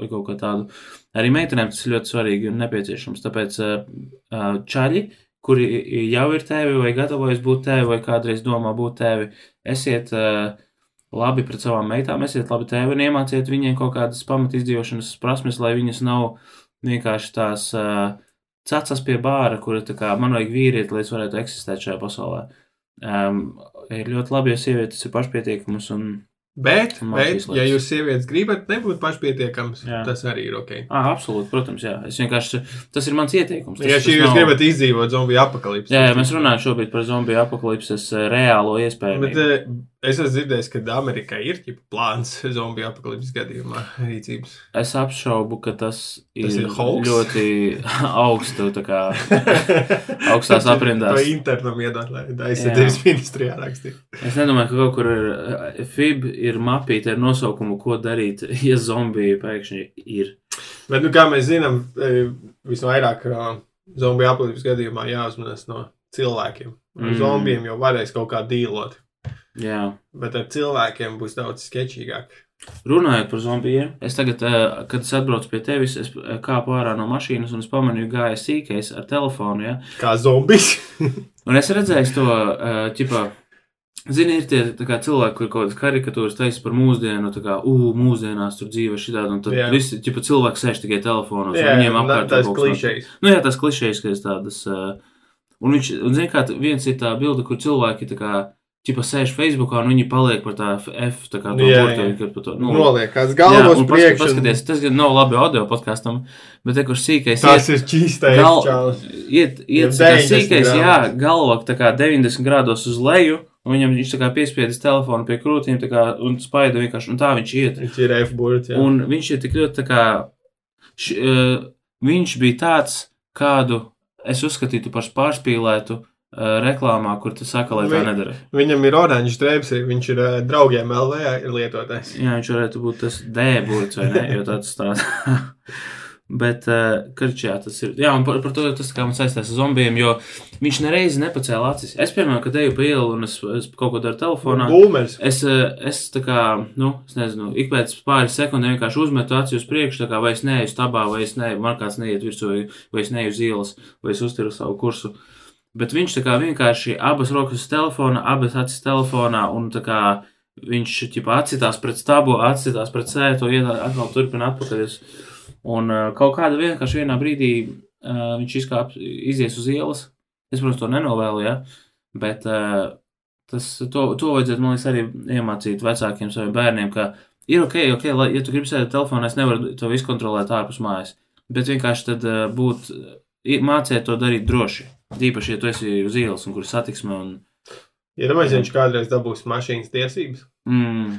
vai kaut ko tādu. Arī meitenēm tas ir ļoti svarīgi un nepieciešams. Tāpēc uh, čaļi, kuri jau ir tēvi vai gatavojas būt tēvi vai kādreiz domā būt tēvi, esiet uh, labi pret savām meitām, esiet labi tēvi un iemāciet viņiem kaut kādas pamat izdzīvošanas prasmes, lai viņas nav vienkārši tās uh, cacas pie bāra, kura tā kā man vajag vīrieti, lai es varētu eksistēt šajā pasaulē. Um, ir ļoti labi, ja sievietes ir pašpietiekamas un Bet, Un bet ja jūs sievietes gribat nebūt pašpietiekams, Jā. tas arī ir ok. Ah, absolūti, protams, jā. Es vienkārši, tas ir mans ieteikums. Tas, Ja tas jūs nav- gribat izdzīvot zombiju apakalipsi. Jā, jā, mēs runājam šobrīd par zombiju apakalipses eh, reālo iespēju. Bet eh, es esmu dzirdējis, ka Amerikai ir plāns zombiju apakalipses gadījumā rīcības. Es apšaubu, ka tas ir, Tas ir hoax? ļoti augstu, tā kā augstās aprindās. To internam iedot, lai aizsardzības ministrijā rakstītu. Es nedomāju, ka kaut kur ir eh, FIB ir mapīte ar nosaukumu, ko darīt, ja zombiji pēkšņi ir. Bet, nu, kā mēs zinām, eh, visvairāk eh, zombiju apakalipses gadījumā jāuzmanās no cilvēkiem. Ar Mm. zombijiem jau varēs kaut kā dīlot, Jā. bet ar cilvēkiem būs daudz sketčīgāk. Runājot par zombijiem, es tagad, eh, kad es atbraucu pie tevis, es eh, kāpu ārā no mašīnas un es pamanīju, gāja sīkais ar telefonu. Ja? Kā zombijs. Un es redzēju to, uh, ķipā, zini, ir tie tā kā, cilvēki, kur kaut kādas karikatūras taisa par mūsdienu, tā kā, ugh, mūsdienās tur dzīve šitādi, un tad Jā. visi, ķipā, cilvēki sēž tikai telefonos, Jā, viņiem apkārt tas klišejs. Nu, jā, tas klišejs, ka es tādas. Uh, un viņš, un zini, kā viens ir tā bilde, kur cilvēki tā kā, ķipā, sēž Facebookā, un viņi paliek par tā F, tā kā to Jā, jā. kad par to, nu, Noliek kāds Jā, paskat- priekšā. paskaties, tas gan nav labi audio podkāstam, bet te, kur sīkais Tas ir čīstais Gal- iet, iet tā kā 90 sīkais, jā, grādos. galva tā kā 90 grādos uz leju, un viņam viņš tā kā piespiedis telefonu pie krūtīm, tā kā, un spaida vienkārši, un tā viņš iet. Viņš ir F-burts. jā. Un viņš ir tik ļoti tā kā, š, uh, viņš bija tāds, kādu es uzskatītu par pārspīlētu uh, reklāmā, kur tu saka, lai tā Vi- nedara. Viņam ir oranžs drēbes, viņš ir ā, draugiem LV ir lietotājs. Jā, viņš varētu būt tas dēburts, vai ne, jo tāds tāds. Bet, uh, karčā tas ir. Jā, un par, par to tas kā man saistās ar zombijiem, jo viņš nereizi nepacēla acis. Es, piemēram, kad eju pa ielu un es, es kaut ko daru telefonā, Būmers. Es, eh, es tā kā, nu, es nezinu, ik pēc pāris sekundēm vienkārši uzmetu aci uz priekšu, tā kā vai es neeju stabā, vai es neeju, man kāds neiet virsū, vai, es neeju uz ielas, vai es uzturu savu kursu. Bet viņš tā kā vienkārši abas rokas uz telefona, abas acis telefonā, un tā kā viņš, ķipā, atcitās pret stabu, atcitās pret sētu, iet atkal turpina atpakaļ. Un uh, kaut kāda vienkārši vienā brīdī uh, viņš izkāp, izies uz ielas. Es, protams, to nenovēlu, ja, bet uh, Tas, to, to vajadzētu, man liekas, arī iemācīt vecākiem saviem bērniem, ka ir ok, ok, lai, ja tu gribi sēdēt telefonā, es nevaru to visu kontrolēt ārpus mājas. Bet vienkārši tad uh, būt, māciet to darīt droši. Īpaši, ja tu esi uz ielas un kur satiksme. Un, Ja domāju, viņš kādreiz dabūs mašīnas tiesības. mm,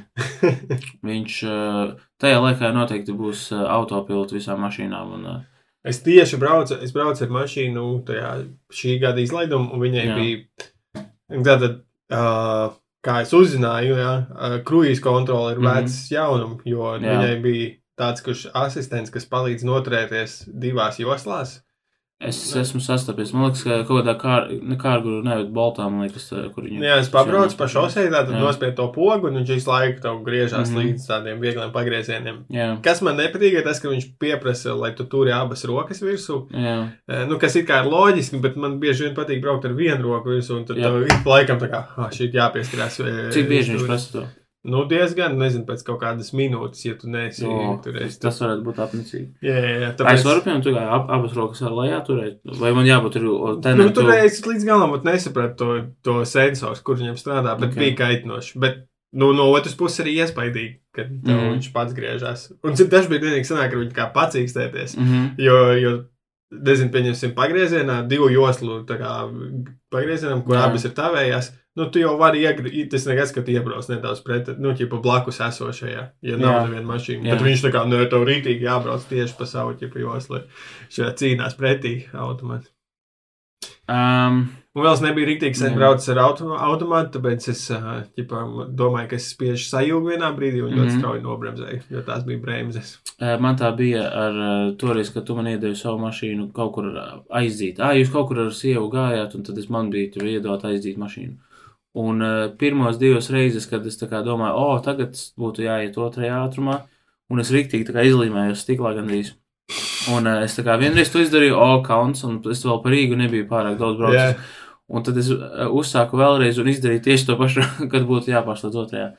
viņš uh, tajā laikā noteikti būs uh, autopilots visām mašīnām. Un, uh, Es tieši braucu, es braucu ar mašīnu tajā šī gada izlaidumā, un viņai Jā. bija tātad, uh, kā es uzzināju, ja, uh, kruīzes kontrole ir Mhm. vecs jaunums, jo Jā. viņai bija tāds, kurš asistents, kas palīdz noturēties divās joslās. Es esmu sastapies. Man liekas, ka kaut kādā kā- kārguru, nevis boltā, man liekas, kur viņi Jā, es pabraucu pa šosei, Jā. nospiedu to pogu, un viņš visu laiku tev griežās Mhm. līdz tādiem viegliem pagriezieniem. Jā, Kas man nepatīk, ir tas, ka viņš pieprasa, lai tu turi abas rokas virsū. jā. Nu, kas ir kā ir loģiski, bet man bieži vien patīk braukt ar vienu roku virsū, un tad Jā. tev laikam tā kā, ah, šī jāpieskarās. eh, Cik bieži viņš prasa to? Nu, diezgan, nezinu, pēc kaut kādas minūtes, ja tu neesi O, tur. tas, tas varētu būt apnicīgi. Jā, jā, jā. Tāpēc... Es varu, piemēram, kā ab, abas rokas ar lejā turēt, vai man jābūt tur tādā nu, tur es līdz galam pat nesapratu to, to sensoru, kur viņam strādā, bet Ok. okay. bija kaitinoši. Bet, nu, no otras puses arī iespaidīgi, ka tev Mhm. mm. viņš pats griežās. Un cik dažs bija vienīgi sanāk, ka viņi kā pacīkstēties. Mm -hmm. Jo, jo nezinu, pieņemsim, pagriezienā, divu joslu kā, pagriezienam, kur. Jā. abas ir tavējās. Nu, tu jau vari iegriezt, tas nekas, ka tu iebrauc nedaudz pret, nu, ķipa blakus esošajā, ja nav neviena mašīna. Jā. Bet viņš tā kā, nu, tev rītīgi jābrauc tieši pa savu ķipa joslu. Šajā cīnās pretī automātu. um, Un vēl es nebiju rītīgi sen braucis ar auto, automātu, tāpēc es ā, ķipa, domāju, ka es spiežu sajūgu vienā brīdī un ļoti Mhm. strauji nobremzēju, jo tās bija bremzes. Man tā bija ar toreiz, kad tu man iedevi savu mašīnu kaut kur aizdīt. Ah, jūs kaut kur ar sievu gājāt, un tad es man biju tur iedot aizdīt mašīnu. Un uh, pirmos divas reizes, kad es domāju, o, tagad būtu jāiet otrajā ātrumā, un es kā izlīmējos stiklā gandrīz. Un uh, es tā kā vienreiz to izdarīju, o, kauns, un es vēl par Rīgu nebiju pārāk daudz braucis. Jā. Un tad es uh, uzsāku vēlreiz un izdarīju tieši to pašu, kad būtu jāpārslēdz otrajā.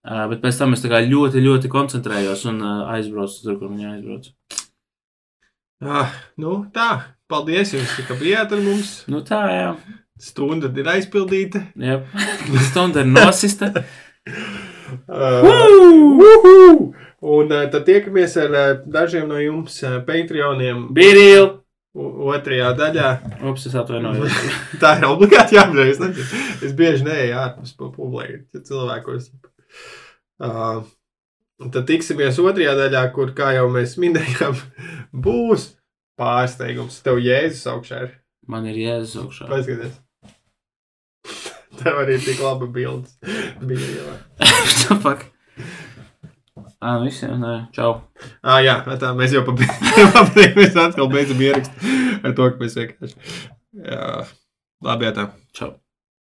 Uh, bet pēc tam es ļoti, ļoti koncentrējos un uh, aizbraucu tur, kur viņa aizbrauca. Ah, nu, tā. Paldies jums, ka bijāt ar mums. Nu tā, jā. Stunda ir aizpildīta. jā. Stunda ir nosista. Uh, uhu! un uh, tad tiekamies ar uh, dažiem no jums uh, Patreoniem Birīl! otrajā daļā. Ups, es atvainojos. Tā ir obligāti jāapdzīvo. Es, nezinu. es bieži neeju ārpus publiski cilvēkos. Uh, tad tiksimies otrajā daļā, kur, kā jau mēs minējām, būs pārsteigums. Tev jēzus augšā ir. Man ir jēzus augšā. Paskaties. Tev arī ir tik laba bildes. Bija jau. Fuck. Ā, nu visiem, nē, čau. Ah, jā, tā mēs jau pabeigām. Mēs atkal beidzam ierakstu ar to, ka mēs vienkārši. Jā, labi, jā, tā. Čau.